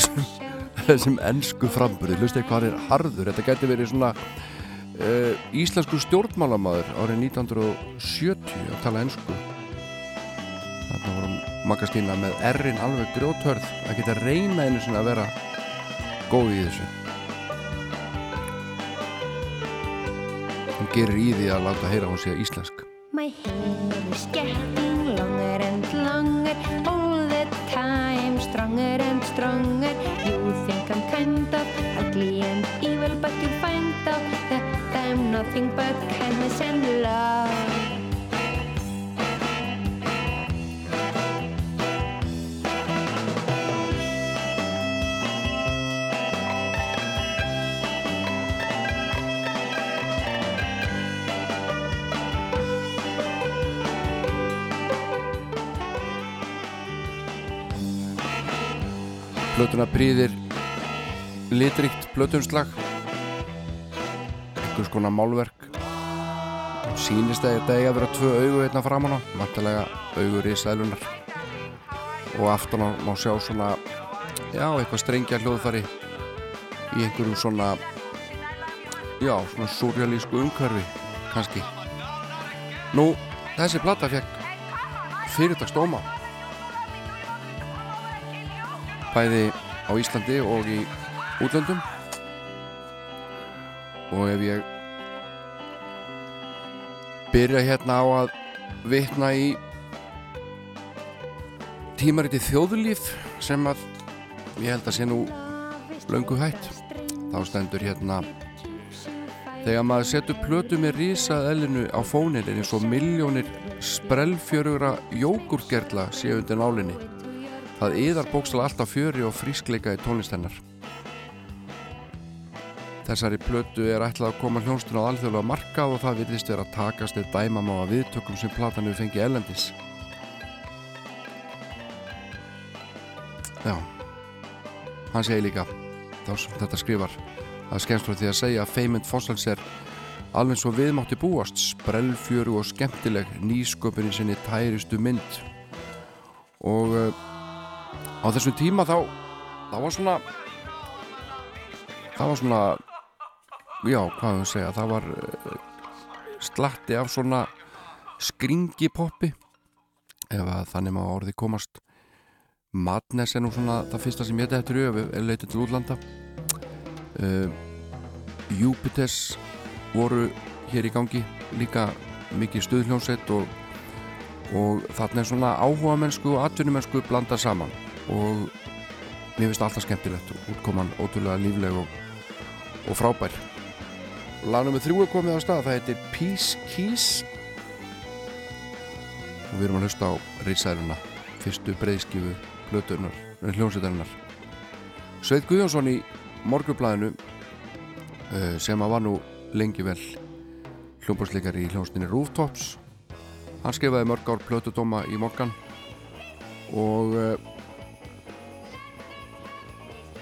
þessum, [LAUGHS] ennsku framburði, hlustu hvað hann er harður, þetta gæti verið svona uh, íslensku stjórnmálamaður árið 1970 að tala ennsku. Þarna vorum Magastína með errin alveg grjóthörð að geta reyna einu sinna að vera góð í þessu. Hún gerir í því að láta heyra hún sé íslensk. My hair is getting kindness and love. Plötuna prýðir litrikt plötunslag einhvers konar málverk sýnist að þetta eiga að vera tvö augu hérna framan á vantilega augur í sælunar og aftan á má sjá svona já, eitthvað strengja hljóðfari í einhverjum svona já, svona surrealísku umhverfi kannski. Nú, þessi plata fekk fyrirtagsdóma bæði á Íslandi og í útlöndum. Og ef ég byrja hérna á að vitna í tímariti þjóðulíf sem að ég held að sé nú löngu hætt þá stendur hérna þegar maður setur plötu með rísað ellinu á fónir er eins og miljónir sprellfjörugra jógurgerla séu undir nálinni Það yðar bókstala alltaf fjöri og frískleika í tónlistennar. Þessari plötu er ætlað að koma hljónstun á alþjóðlega markað og það virðist vera að takast eða dæma má að viðtökum sem platan hefur fengið ellendis. Já, hann segir líka, þá sem þetta skrifar, að skemmst frá því að segja að Feymund Fossals er alveg svo viðmátti búast, sprellfjöru og skemmtileg nýsköpunni sinni tæristu mynd. Og uh, á þessum tíma þá það var svona það var svona já, hvað við segja, það var uh, slatti af svona skringipoppi ef að þannig má orði komast. Madness er nú svona það fyrsta sem ég þetta eftir auðvitað er leitið til útlanda. Uh, Júpiters voru hér í gangi líka mikið stuðljónsett og, og þarna er svona áhuga mennsku og atvinnumennsku blanda saman. Og mér finnst alltaf skemmtilegt útkoman ótrúlega lífleg og, og frábær Lagnum með þrjú er komið á stað það heitir Peace Keys. Og við erum að hlusta á reysæluna fyrstu breyðskifu hljómsveitarinnar. Sveit Guðjónsson í morgublaðinu uh, sem að var nú lengi vel hljómbúrsleikar í hljómsveitinni Rooftops. Hann skrifaði mörg ár plötudóma í morgan. Og uh,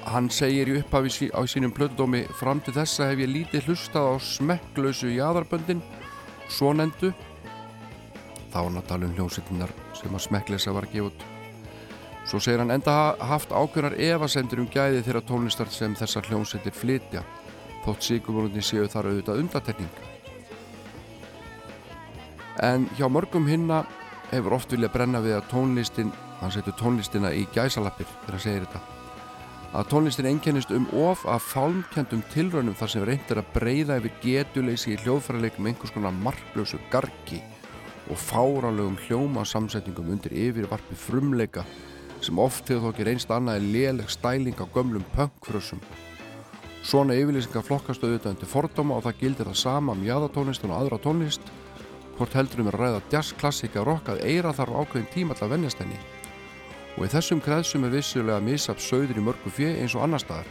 hann segir í upphafi á sínum plötudómi fram til þessa hef ég lítið hlustað á smekklausu jæðarböndin svo nendu þá að tala um hljómsveitinnar sem að smekklesa var að gefa út. Svo segir hann enda haft ákveðnar evasendur um gæði þeirra tónlistar sem þessar hljómsveitir flytja þótt síkumónutin séu þar auðvitað undatekning en hjá mörgum hinna hefur oft viljað brenna við að tónlistin hann setur tónlistina í gæsalappir þegar hann segir þetta að tónlistin einkennist um of af fálmkendum tilraunum þar sem reyndir að breyða yfir getuleysi í hljóðfæraleik með einhvers konar marklösu gargi og fáralögum hljóma samsetningum undir yfirvarpi frumleika sem oft hefur þó ekki reynst annað en léleg stæling á gömlum pöngfrössum. Svona yfirlýsingar flokkast auðvitað undir fordóma og það gildir það sama um jáðatónlistin og aðra tónlist hvort heldur um að ræða jazz, klassika, rock að eira þarf ákveðin tíma til að vennjast henni og í þessum kreðsum er vissulega misaf söður í mörgu fjö eins og annar staðar.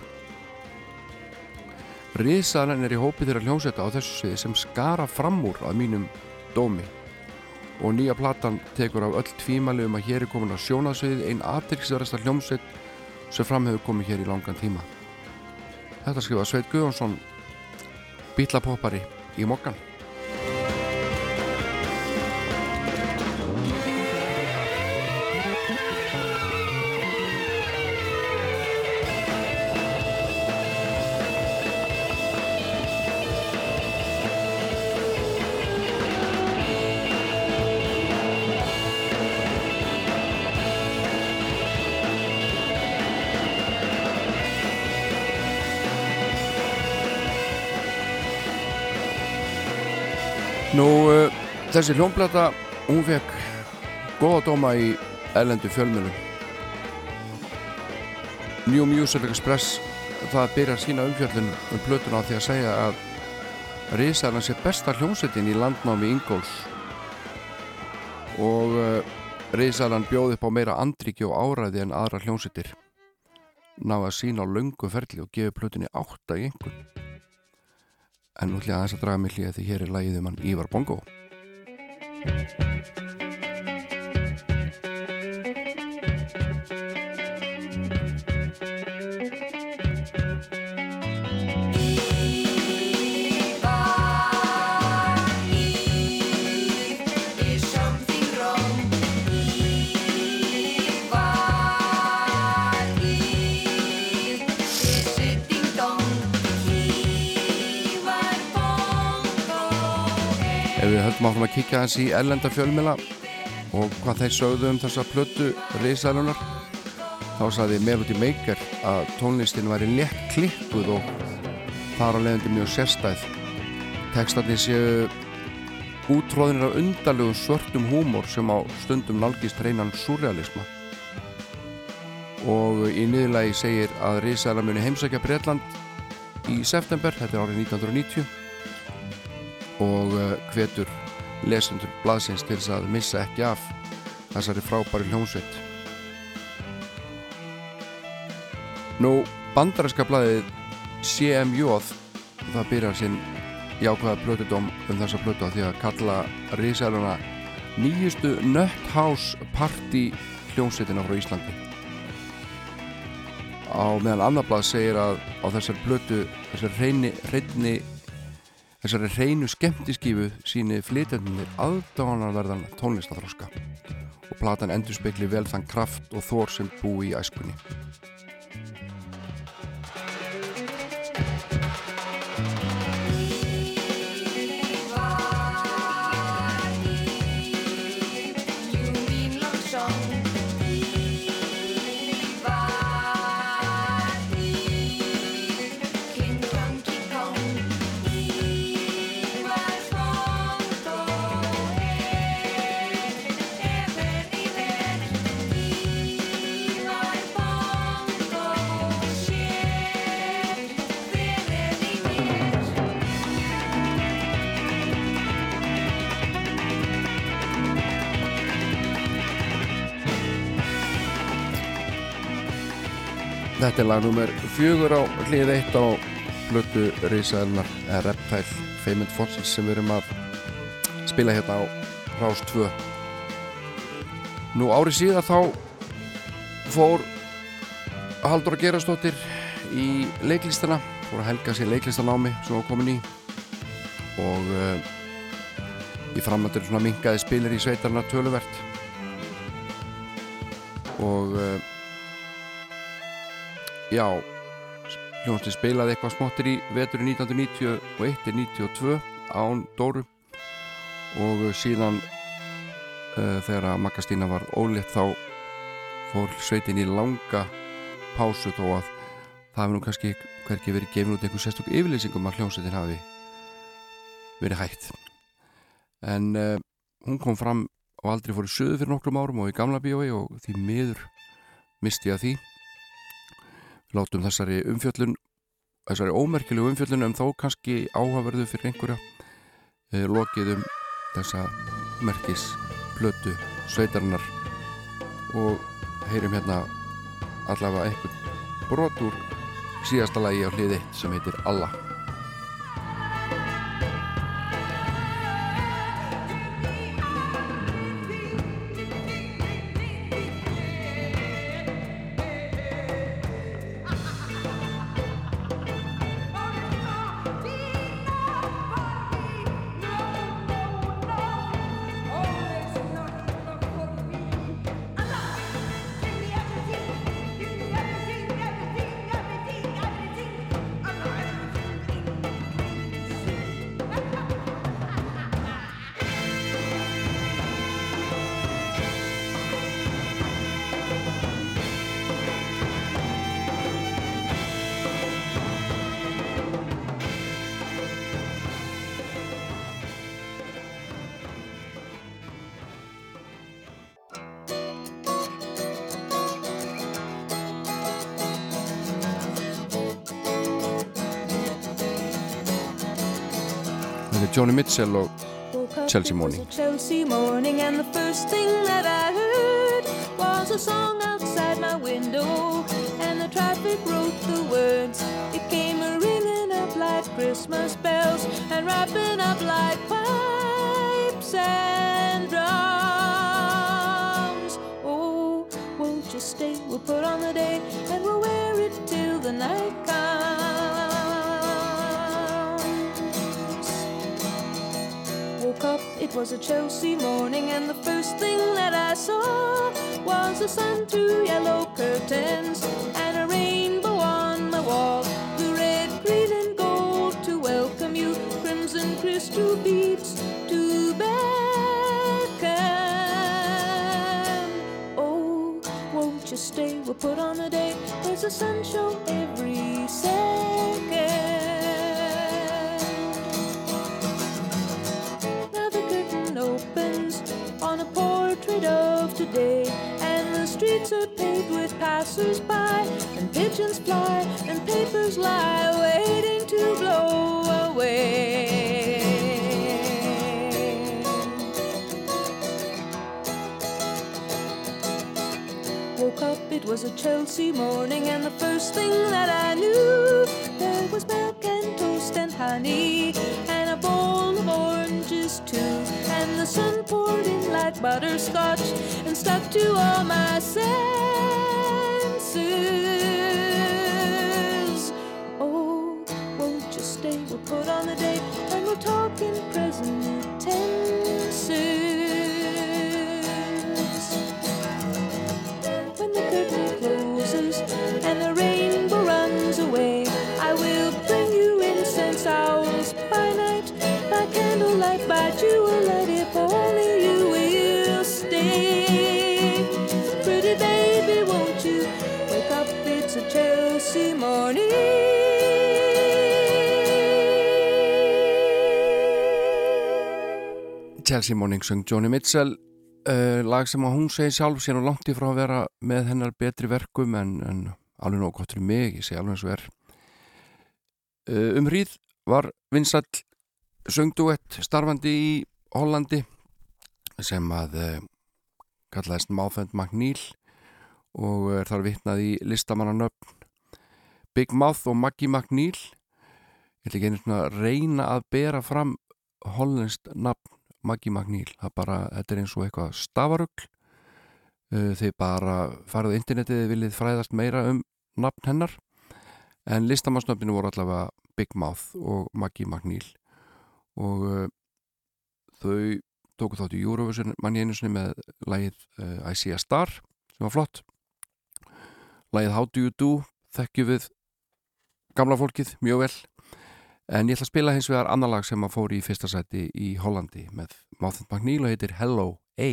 Risaðan er í hópi þeirra hljómsetta á þessu sviði sem skara fram úr að mínum dómi og nýja platan tekur af öll tvímæli um að hér er komin á sjónasviðið einn aðtryggstverðasta hljómsveit sem fram hefur komið hér í langan tíma. Þetta skrifa Sveit Guðjónsson bílapoppari í mokkan. Þessi hljómblata, hún fekk góða dóma í ellendu fjölmjölum. New Music Express, það byrjar sína umfjöldun um plötuna á því að segja að Rísarnan sé besta hljómsettin í landnámi Ingóls og uh, Rísarnan bjóð upp á meira andriki og áræði en aðra hljómsettir. Náða sína á löngu ferli og gefi plötunni átta í einhvern en nú ætlum ég aðeins að draga mig hlýja því hér er lægið um hann Ívar Bongo Thank you. Höldum áfram að kíkja hans í ellenda fjölmila og hvað þeir sögðu um þessa plötu reysalunar þá saði Melody Maker að tónlistin væri létt klippuð og þar á leiðandi mjög sérstæð. Tekstarnir séu útróðinir af undarlegum svörtum húmor sem á stundum nálgist reynan surrealisma og í niðurlagi segir að Rísæla muni heimsækja Breitland í september, þetta er árið 1990 og hvetur lesendur blaðsins til þess að missa ekki af þessari frábæri hljómsveit. Nú, bandaræska blaðið CMJ það byrjar sinn jákvæða plötudóm um þessa plötu að því að kalla Rísæluna nýjustu Nut House Party hljómsveitina frá Íslandi. Á meðan annar blað segir að á þessari plötu þessari reyni, reyni Þessari hreinu skemmtiskífu síni flytjandunir aðdáðanarverðan tónlistathróska og platan endur spekli vel þann kraft og þór sem búi í æskunni. Þetta er lag nummer fjögur á hlið eitt á blötu Rísaðlunar eða Reptile Feimynd Fossils sem við erum að spila hérna á Rás 2 Nú árið síðan þá fór Haldur að gerastóttir í leiklistana. Fór að helga sér leiklistanámi sem var komin í. Og uh, í framöndur svona mingaði spilir í sveitarna töluvert. Og uh, Já, hljómsni spilaði eitthvað smottir í veturinn 1991 til 92 án Dóru. Og síðan uh, þegar að Magastína var ólétt þá fór sveitin í langa pásu þó að það hefði nú kannski hverki verið gefin út einhver sérstök yfirleysingum að hljómsveitin hafi verið hægt en uh, hún kom fram og aldrei fór í söðu fyrir nokkrum árum og í gamla bíói og því miður misti að því látum þessari umfjöllun þessari ómerkilegu umfjöllun um þó kannski áhaverðu fyrir einhverja e, lokið um þessa merkis plötu sveitarinnar. Og heyrum hérna allavega einhvern brot úr síðasta lagi á hliði sem heitir Alla Er Joni Mitchell og Chelsea Morning. Chelsea morning and the first thing that I heard was a song outside my window and the traffic wrote the words. It came a ringing up like Christmas bells and wrapping up like pipes and drums. Oh, won't you stay? We'll put on the day and we'll wear it till the night it was a Chelsea morning, and the first thing that I saw was the sun through yellow curtains and a rainbow on the wall. The red, green, and gold to welcome you, crimson crystal beads to beckon. Oh, won't you stay? We'll put on a day. There's a sun show every second. Of today. And the streets are paved with passers-by, and pigeons fly, and papers lie, waiting to blow away. Woke up, it was a Chelsea morning, and the first thing that I knew, there was milk and toast and honey, and Sun poured in like butterscotch and stuck to all my senses. Oh, won't you stay? We'll put on the day and we'll talk in present tenses. When the curtain closes and the rainbow runs away, I will bring you incense owls by night, by candlelight, by jewellight, Chelsea Morning söng Joni Mitchell uh, lag sem hún segi sjálf sér og langt í frá að vera með hennar betri verkum en, en alveg nóg gott fyrir mig, ég segi alveg eins og er. Uh, um hríð var Vinsall söngduett starfandi í Hollandi sem að uh, kallaðist Máþönd Magníl og er þar vitnað í listamannanöfn Big Mouth og Maggie Magníl ég ætla ekki einu svona að reyna að bera fram hollenskt nafn Maggie Magníl, það bara, þetta er eins og eitthvað stafarugl. Uh, þið bara farið á internetið þið viljið fræðast meira um nafn hennar. En listamannsnöfninu voru allavega Big Mouth og Maggie Magníl og uh, þau tóku þátt í Eurovision manni einu sinni með lægið uh, I See a Star sem var flott. Lægið How Do You Do þekkju við gamla fólkið mjög vel En ég ætla að spila hins vegar annar lag sem að fóri í fyrsta sæti í Hollandi með Máþund Magníl og heitir Hello A.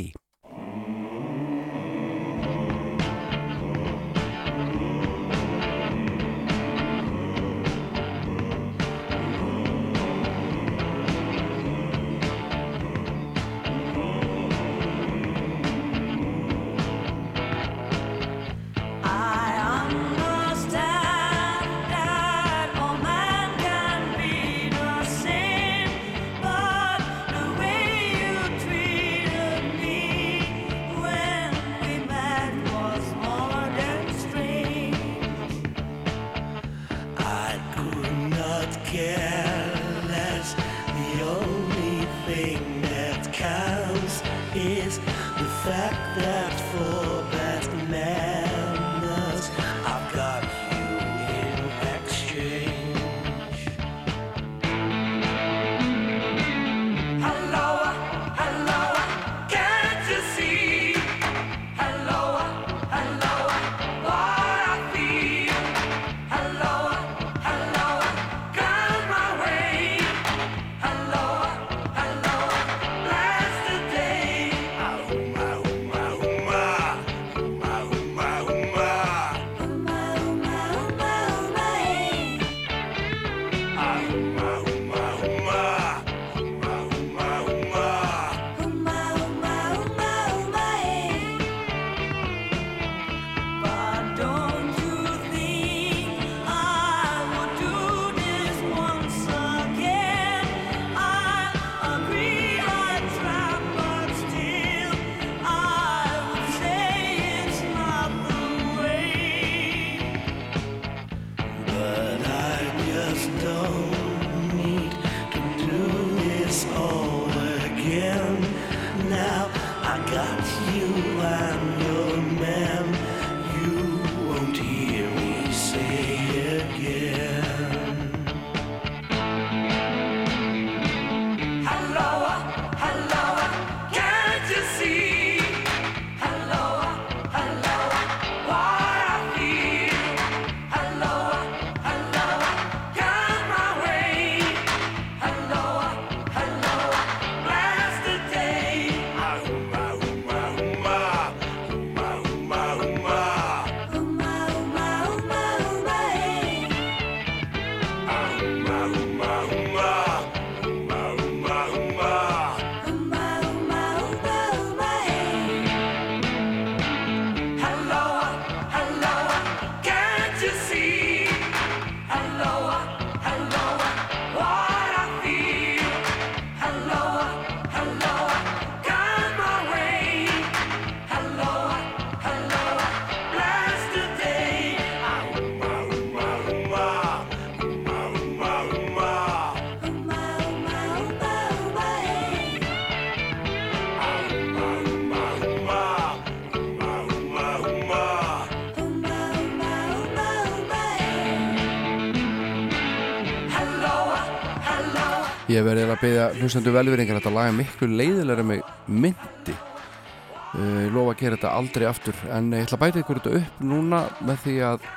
Ég verði að beða hlustendu velveringar þetta laga miklu leiðilega með myndi uh, lofa að gera þetta aldrei aftur en ég ætla að bæta ykkur þetta upp núna með því að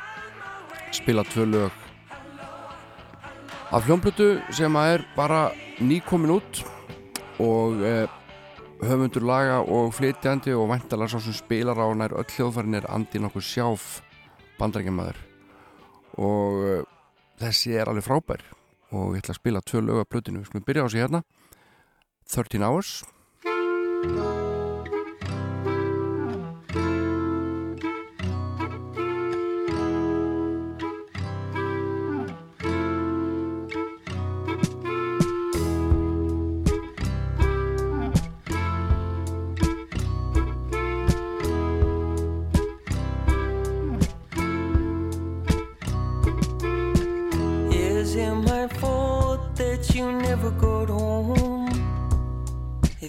spila tvö lög. Af hljómblutu sem að er bara nýkomin út og uh, höfundur laga og flytjandi og væntalega svo sem spilar á nær öll hljóðfærin er Andi nokkuð sjáf bandrækjamaður og uh, þessi er alveg frábær og ég ætla að spila tvö lög af blötinu við skulum byrja á sig hérna. 13 Hours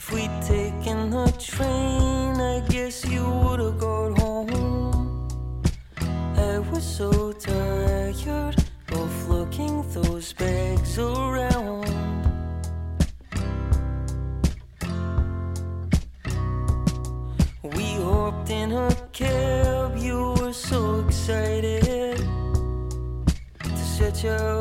If we'd taken the train, I guess you would've got home. I was so tired of looking those bags around. We hopped in a cab, you were so excited to set you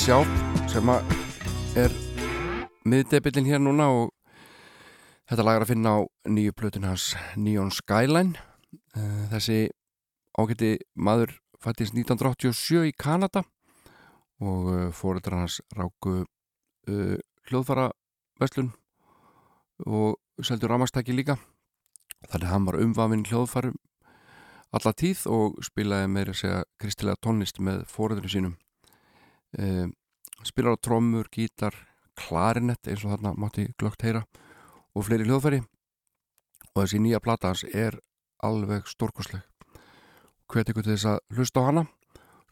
Sjálf sem er miðdebillin hér núna og þetta lag er að finna á nýju plötun hans Neon Skyline. Eh, þessi ágætti maður fættist 1987 í Kanada og uh, fóreldrar hans ráku uh, hljóðfara veslun og seldur ramastæki líka. Þannig að hann var umvafinn hljóðfarum alla tíð og spilaði meira segja kristilega tónlist með fóreldrinu sínum uh, spilar á trommur, gítar klarinett eins og þarna mátti glögt heyra og fleiri hljóðfæri. Og þessi nýja plata hans er alveg stórkosleg hvet ykkur til þess að hlusta á hana.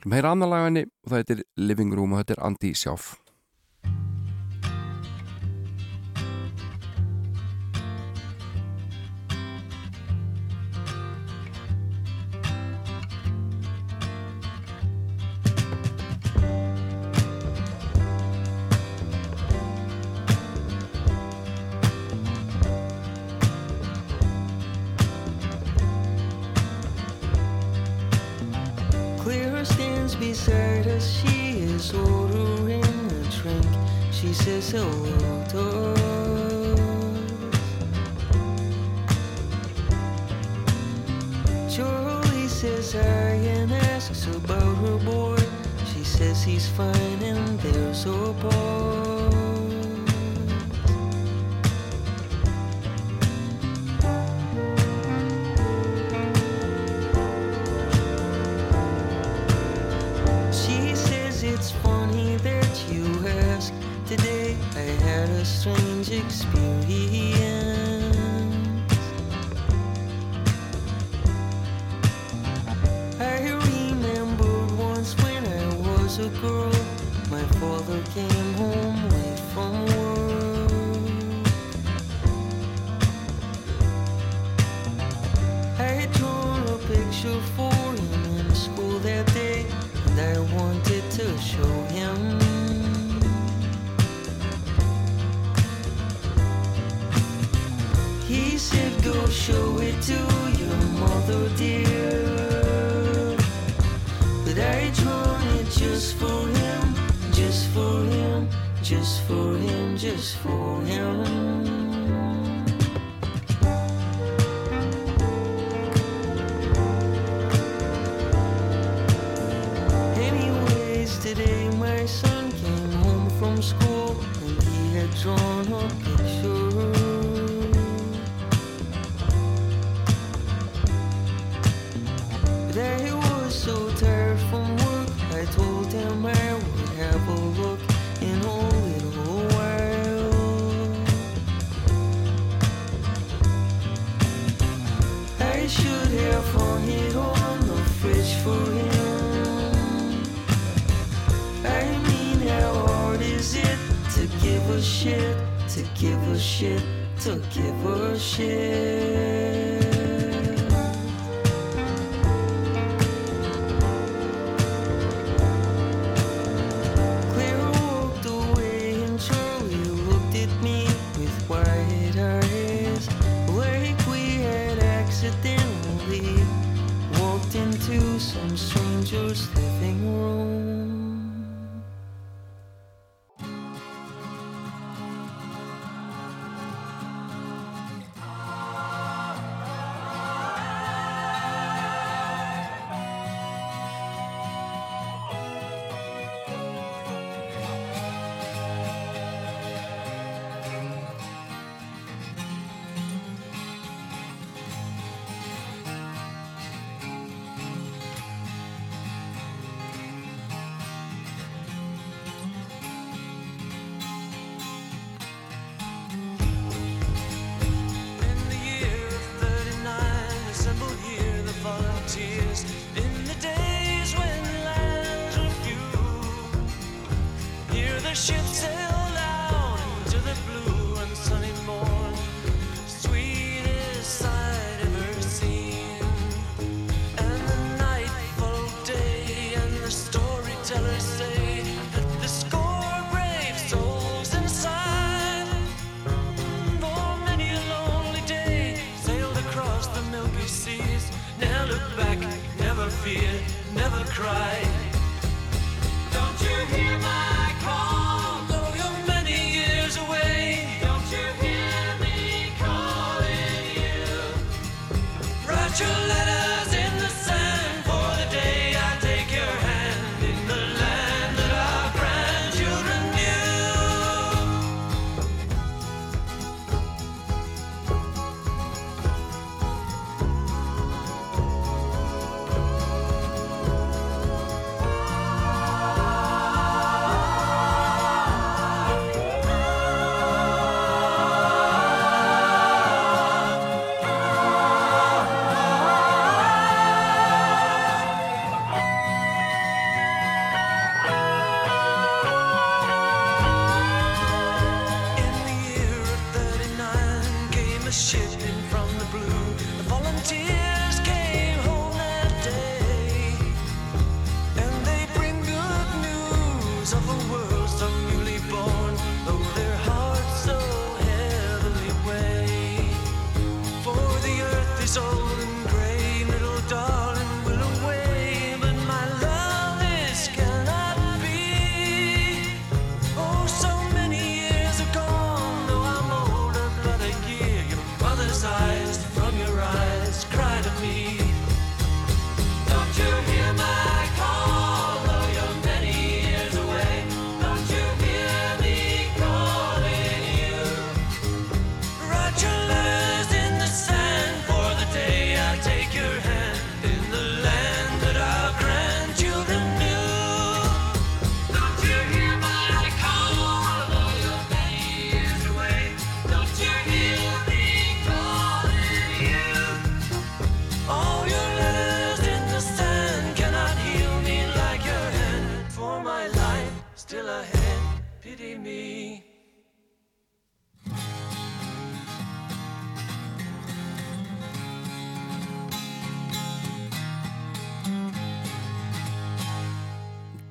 Heyra annar lag af henni og það heitir Living Room og þetta er Andi Sjáf soltos. Joey says I and asks about her boy. She says he's fine and they're so poor. Strange experience. I remembered once when I was a girl, my father came show it to your mother, dear. But I drawn it just for him, just for him, just for him, just for him. Anyways, today my son came home from school and he had drawn a have a look in a little while. I should have hung it on the fridge for him. I mean, how hard is it to give a shit, to give a shit, to give a shit? just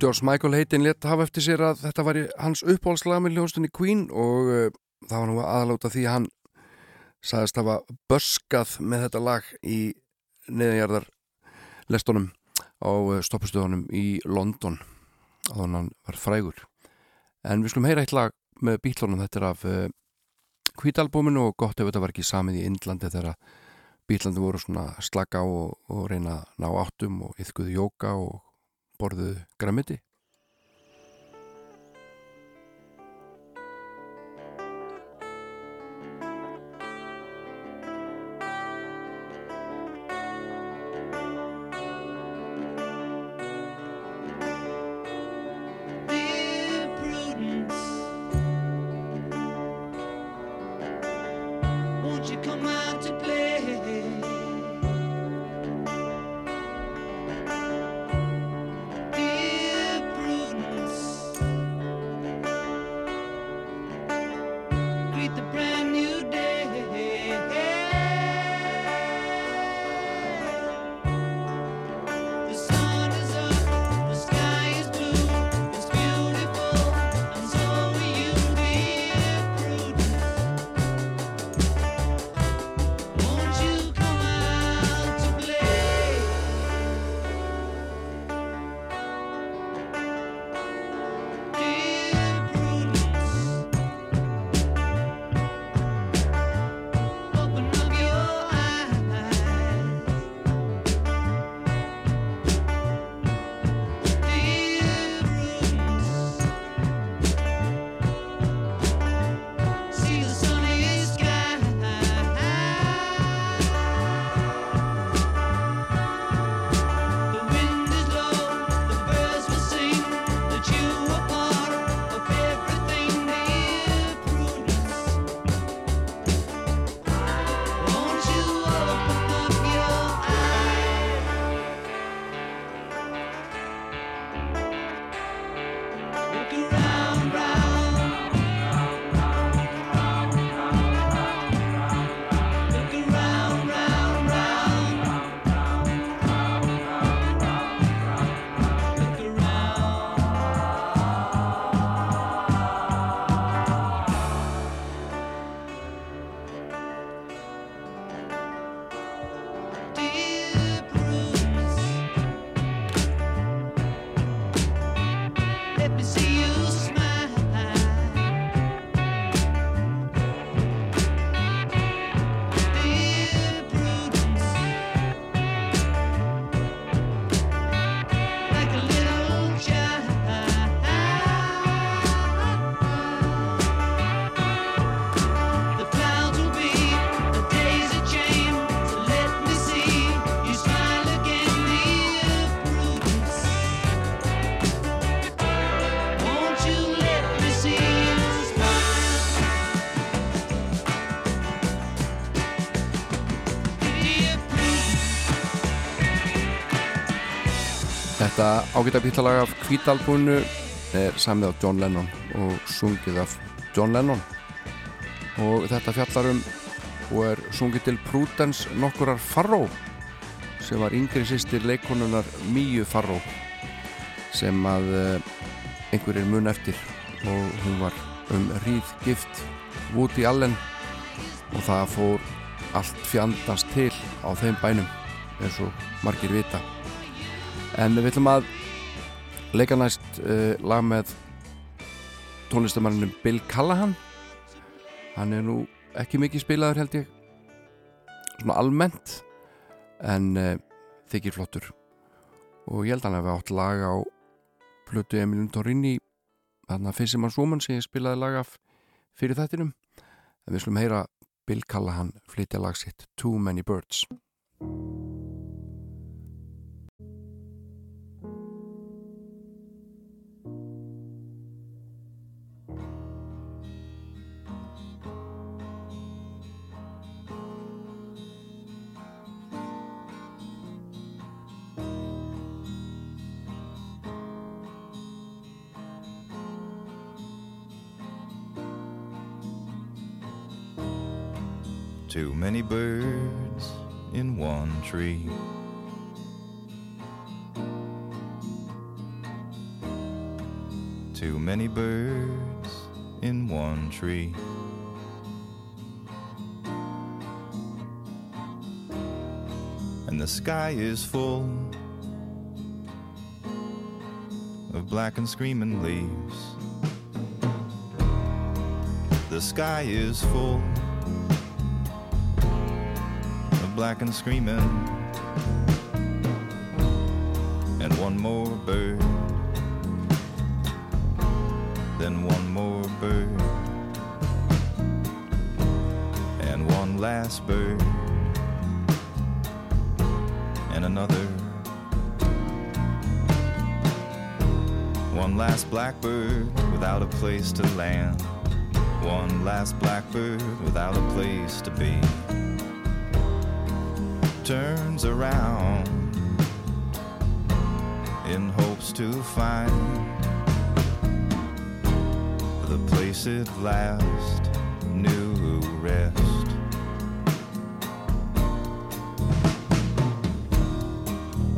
George Michael heitin létt hafa eftir sér að þetta var hans uppáhaldslag með hljónstunni Queen og uh, það var nú aðláta því að hann sagðist hafa börskað með þetta lag í neðanjarðar lestunum á uh, stoppustöðunum í London að hann var frægur. En við skulum heyra eitt lag með bílunum þetta er af uh, kvítalbúminu og gott ef þetta var ekki samið í Indlandi þegar bílandi voru svona slaka á og, og reyna að ná áttum og yfkuðu jóka og borðuðu græmiti Þetta ágæta bílalag af kvítalbúinu er samið af John Lennon og sungið af John Lennon. Og þetta fjallar um og er sungið til Prudence nokkurar Farrow sem var yngri sýstir leikonunar Míu Farrow sem að eh, einhverjir mun eftir. Og hún var um hríð gift Woody Allen og það fór allt fjandast til á þeim bænum eins og margir vita. En við ætlum að leika næst uh, lag með tónlistamanninum Bill Callahan. Hann er nú ekki mikið spilaður held ég. Svona almennt en uh, þykir flottur. Og ég held hann að við átt lag á plötu Emilin Torrini þarna Fissimans Woman sem ég spilaði lag af fyrir þettinum en við slum heyra Bill Callahan flytja lag sitt Too Many Birds Too many birds in one tree. Too many birds in one tree. And the sky is full of black and screaming leaves. The sky is full black and screaming. And one more bird, then one more bird, and one last bird, and another. One last blackbird without a place to land. One last blackbird without a place to be. Turns around in hopes to find the place it last knew rest.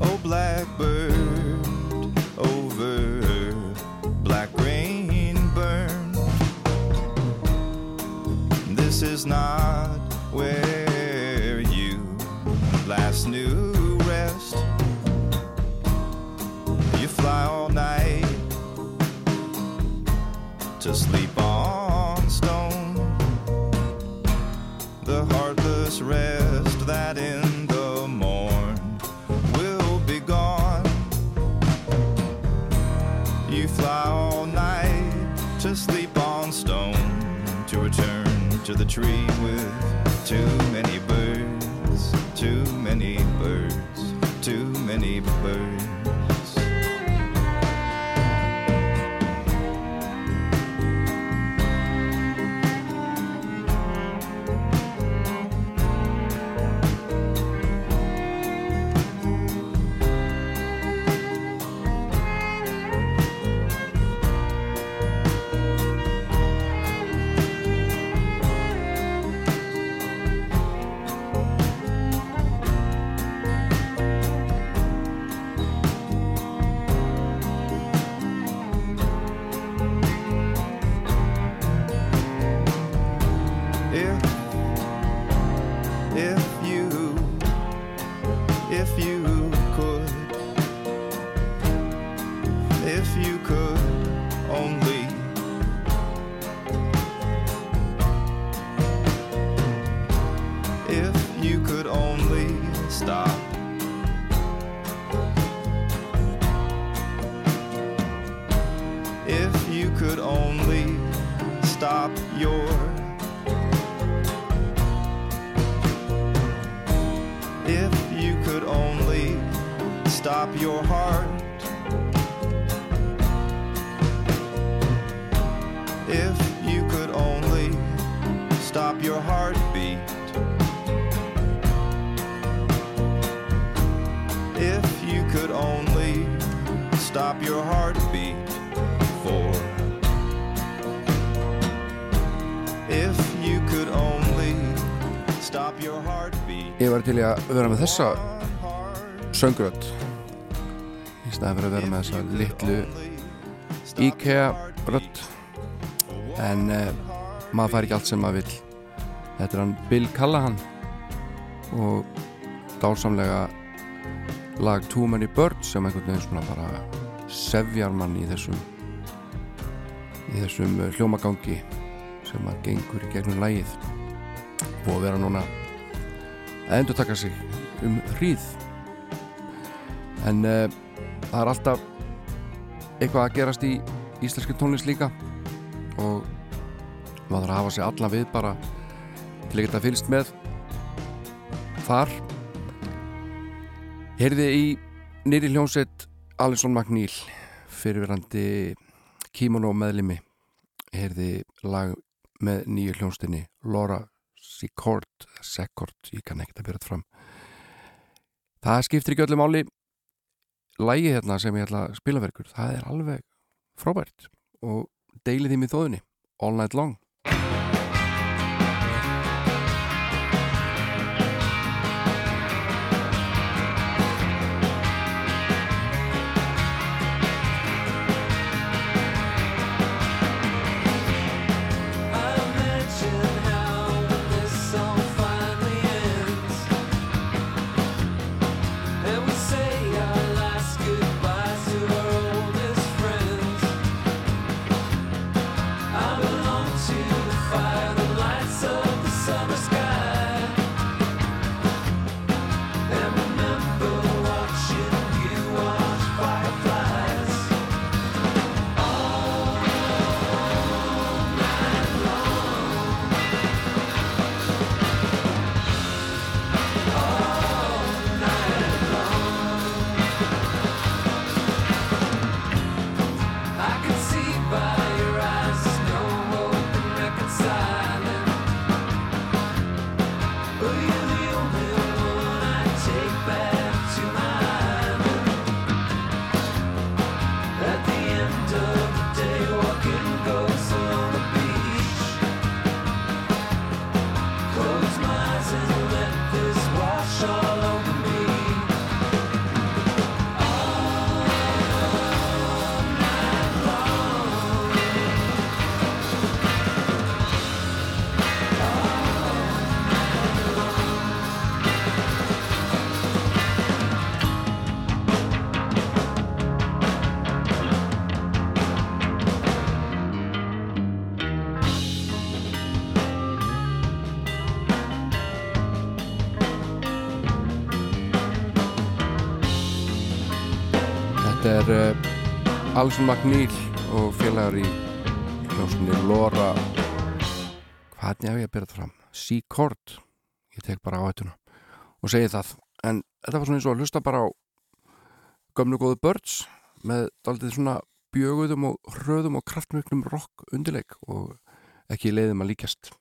Oh, blackbird over black rain burn. This is not where last new rest. You fly all night to sleep on stone. The heartless rest that in the morn will be gone. You fly all night to sleep on stone to return to the tree with too many many birds. Að vera með þessa söngrödd í staðan fyrir að vera með þessa litlu IKEA rödd. En uh, maður fær ekki allt sem maður vill. Þetta er hann Bill Callahan og dásamlega lag Too Many Birds sem einhvern veginn svona bara sefjar mann í þessum í þessum uh, hljómagangi sem að gengur í gegnum lægið og vera núna að endur taka sig um hríð. En uh, það er alltaf eitthvað að gerast í íslenski tónlist líka. Og maður þarf að hafa sig allan við bara til að geta fylgst með. Þar heyrði í nýri hljónsett Alison McNeil fyrirverandi Kimono meðlimi heyrði lag með nýju hljónstinni Laura Secord Secord, ég kann ekkert að byrja þetta fram. Það skiptir ekki öllu máli. Lægi hérna sem ég ætla að spila verkur það er alveg frábært. Og deilið því með þóðunni all night long Eh, uh, Alson Magníl og félagar í hljómsnir Lora hvernig hef ég að byrja þetta fram? C-chord. Ég tek bara á hættuna og segi það. En þetta var svona eins og að hlusta bara á gömnu góðu börns með aldrei svona bjöguðum og hröðum og kraftmjögnum rock undirleik og ekki leiðum að líkjast.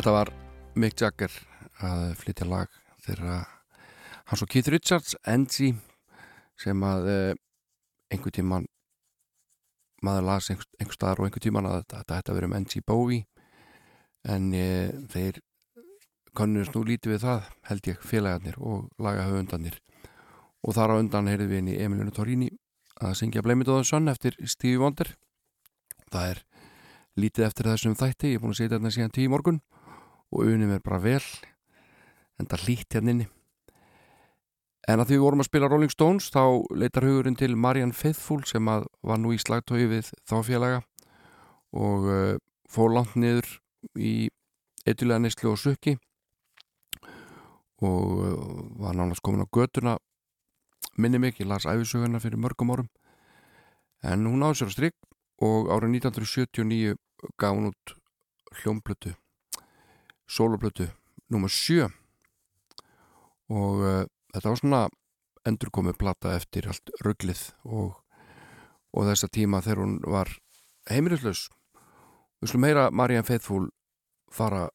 Þetta var Mick Jagger að flytja lag þegar hans og Keith Richards, Angie sem að eh, einhver tíman maður las einhver, einhver staðar og einhver tíman að þetta ætti að vera um Angie Bowie en e, þeir könnust nú lítið við það held ég félagarnir og lagahöfundarnir. Og þar á undan heyrðum við inn í Emilinu Torrini að syngja Blame It On The Sun eftir Stevie Wonder. Það er lítið eftir þessum þætti ég er búin að segja þetta síðan tíu morgun og unum er bara vel en það hlýtt hérna inni. En að því við vorum að spila Rolling Stones þá leitar hugurinn til Marianne Faithfull sem að var nú í slagtói við þá félaga og uh, fór langt niður í eitthulega neyslu og sukki og uh, var nánast komin á götuna. Minni mig, ég las æfisöguna fyrir mörgum árum. En hún áður sér að strikk og árið 1979 gaf hún út hljómblötu soloblötu nummer 7 og uh, þetta var svona endurkomið plata eftir allt rugglið og, og þessa tíma þegar hún var heimilislaus. Við slum heyra Marianne Faithfull fara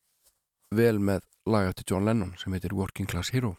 vel með lag eftir John Lennon sem heitir Working Class Hero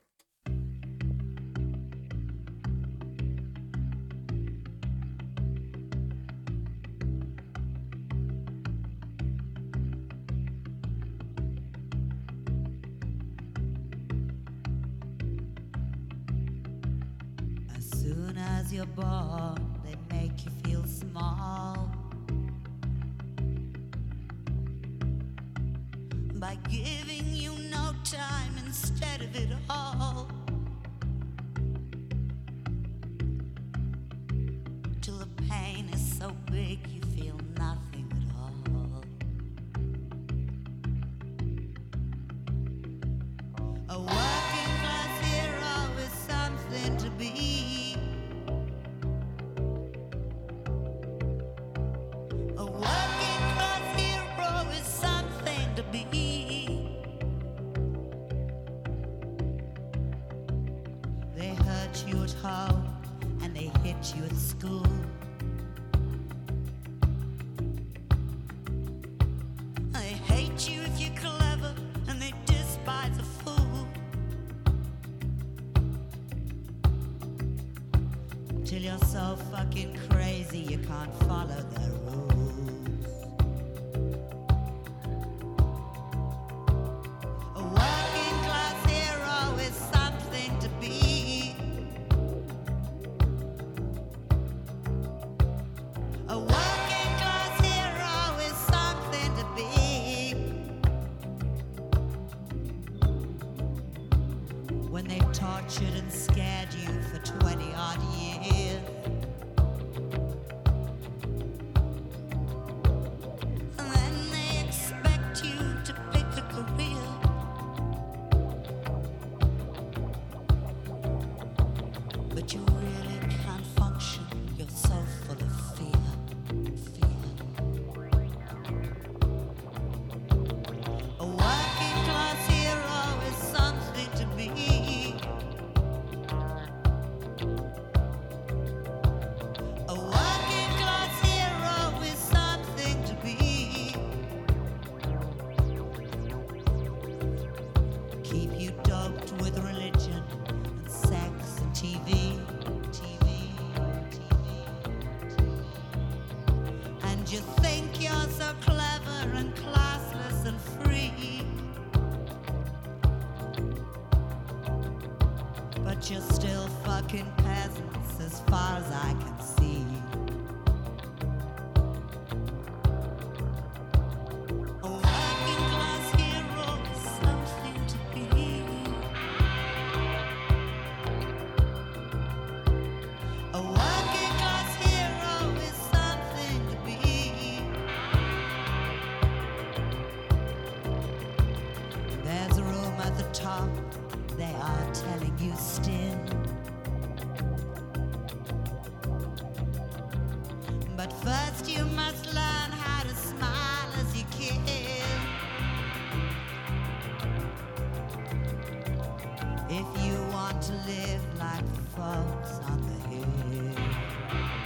if you want to live like the folks on the hill.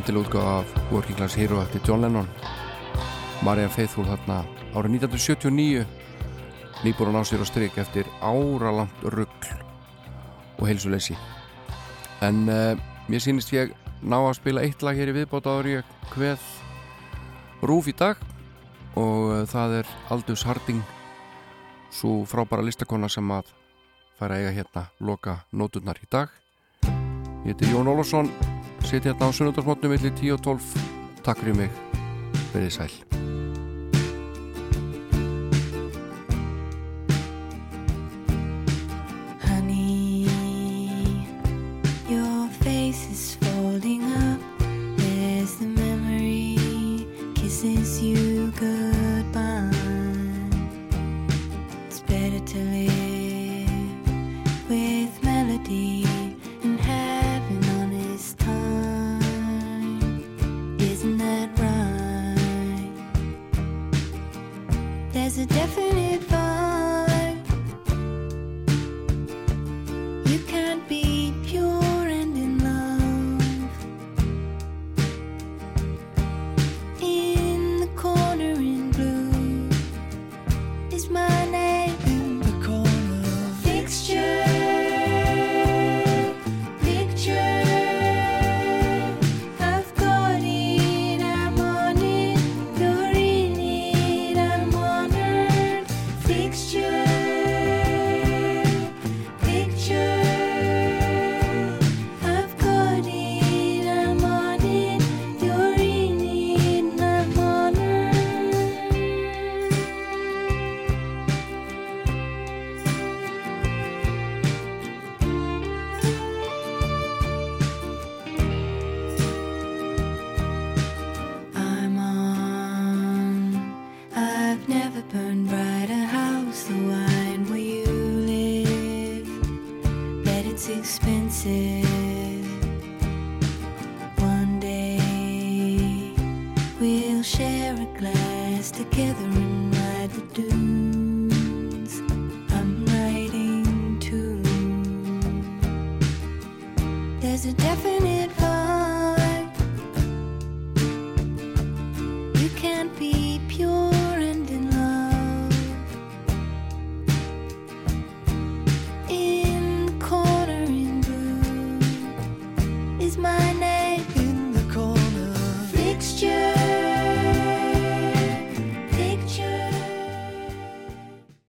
skemmtileg útgáð af Working Class Hero eftir John Lennon. Marian Faithfull þarna árið 1979 nýbúrun á sér og stryk eftir áralangt ruggl og heilsuleysi. En uh, mér sýnist ég ná að spila eitt lag hér í viðbót ári hveð rúf í dag og uh, það er Aldus Harding svo frábæra listakonna sem að fara að eiga hérna loka nóturnar í dag. Ég heiti Jón Olsson setja hérna á sunnundarsmotnum millir 10 og 12 Takk fyrir mig, verið sæl.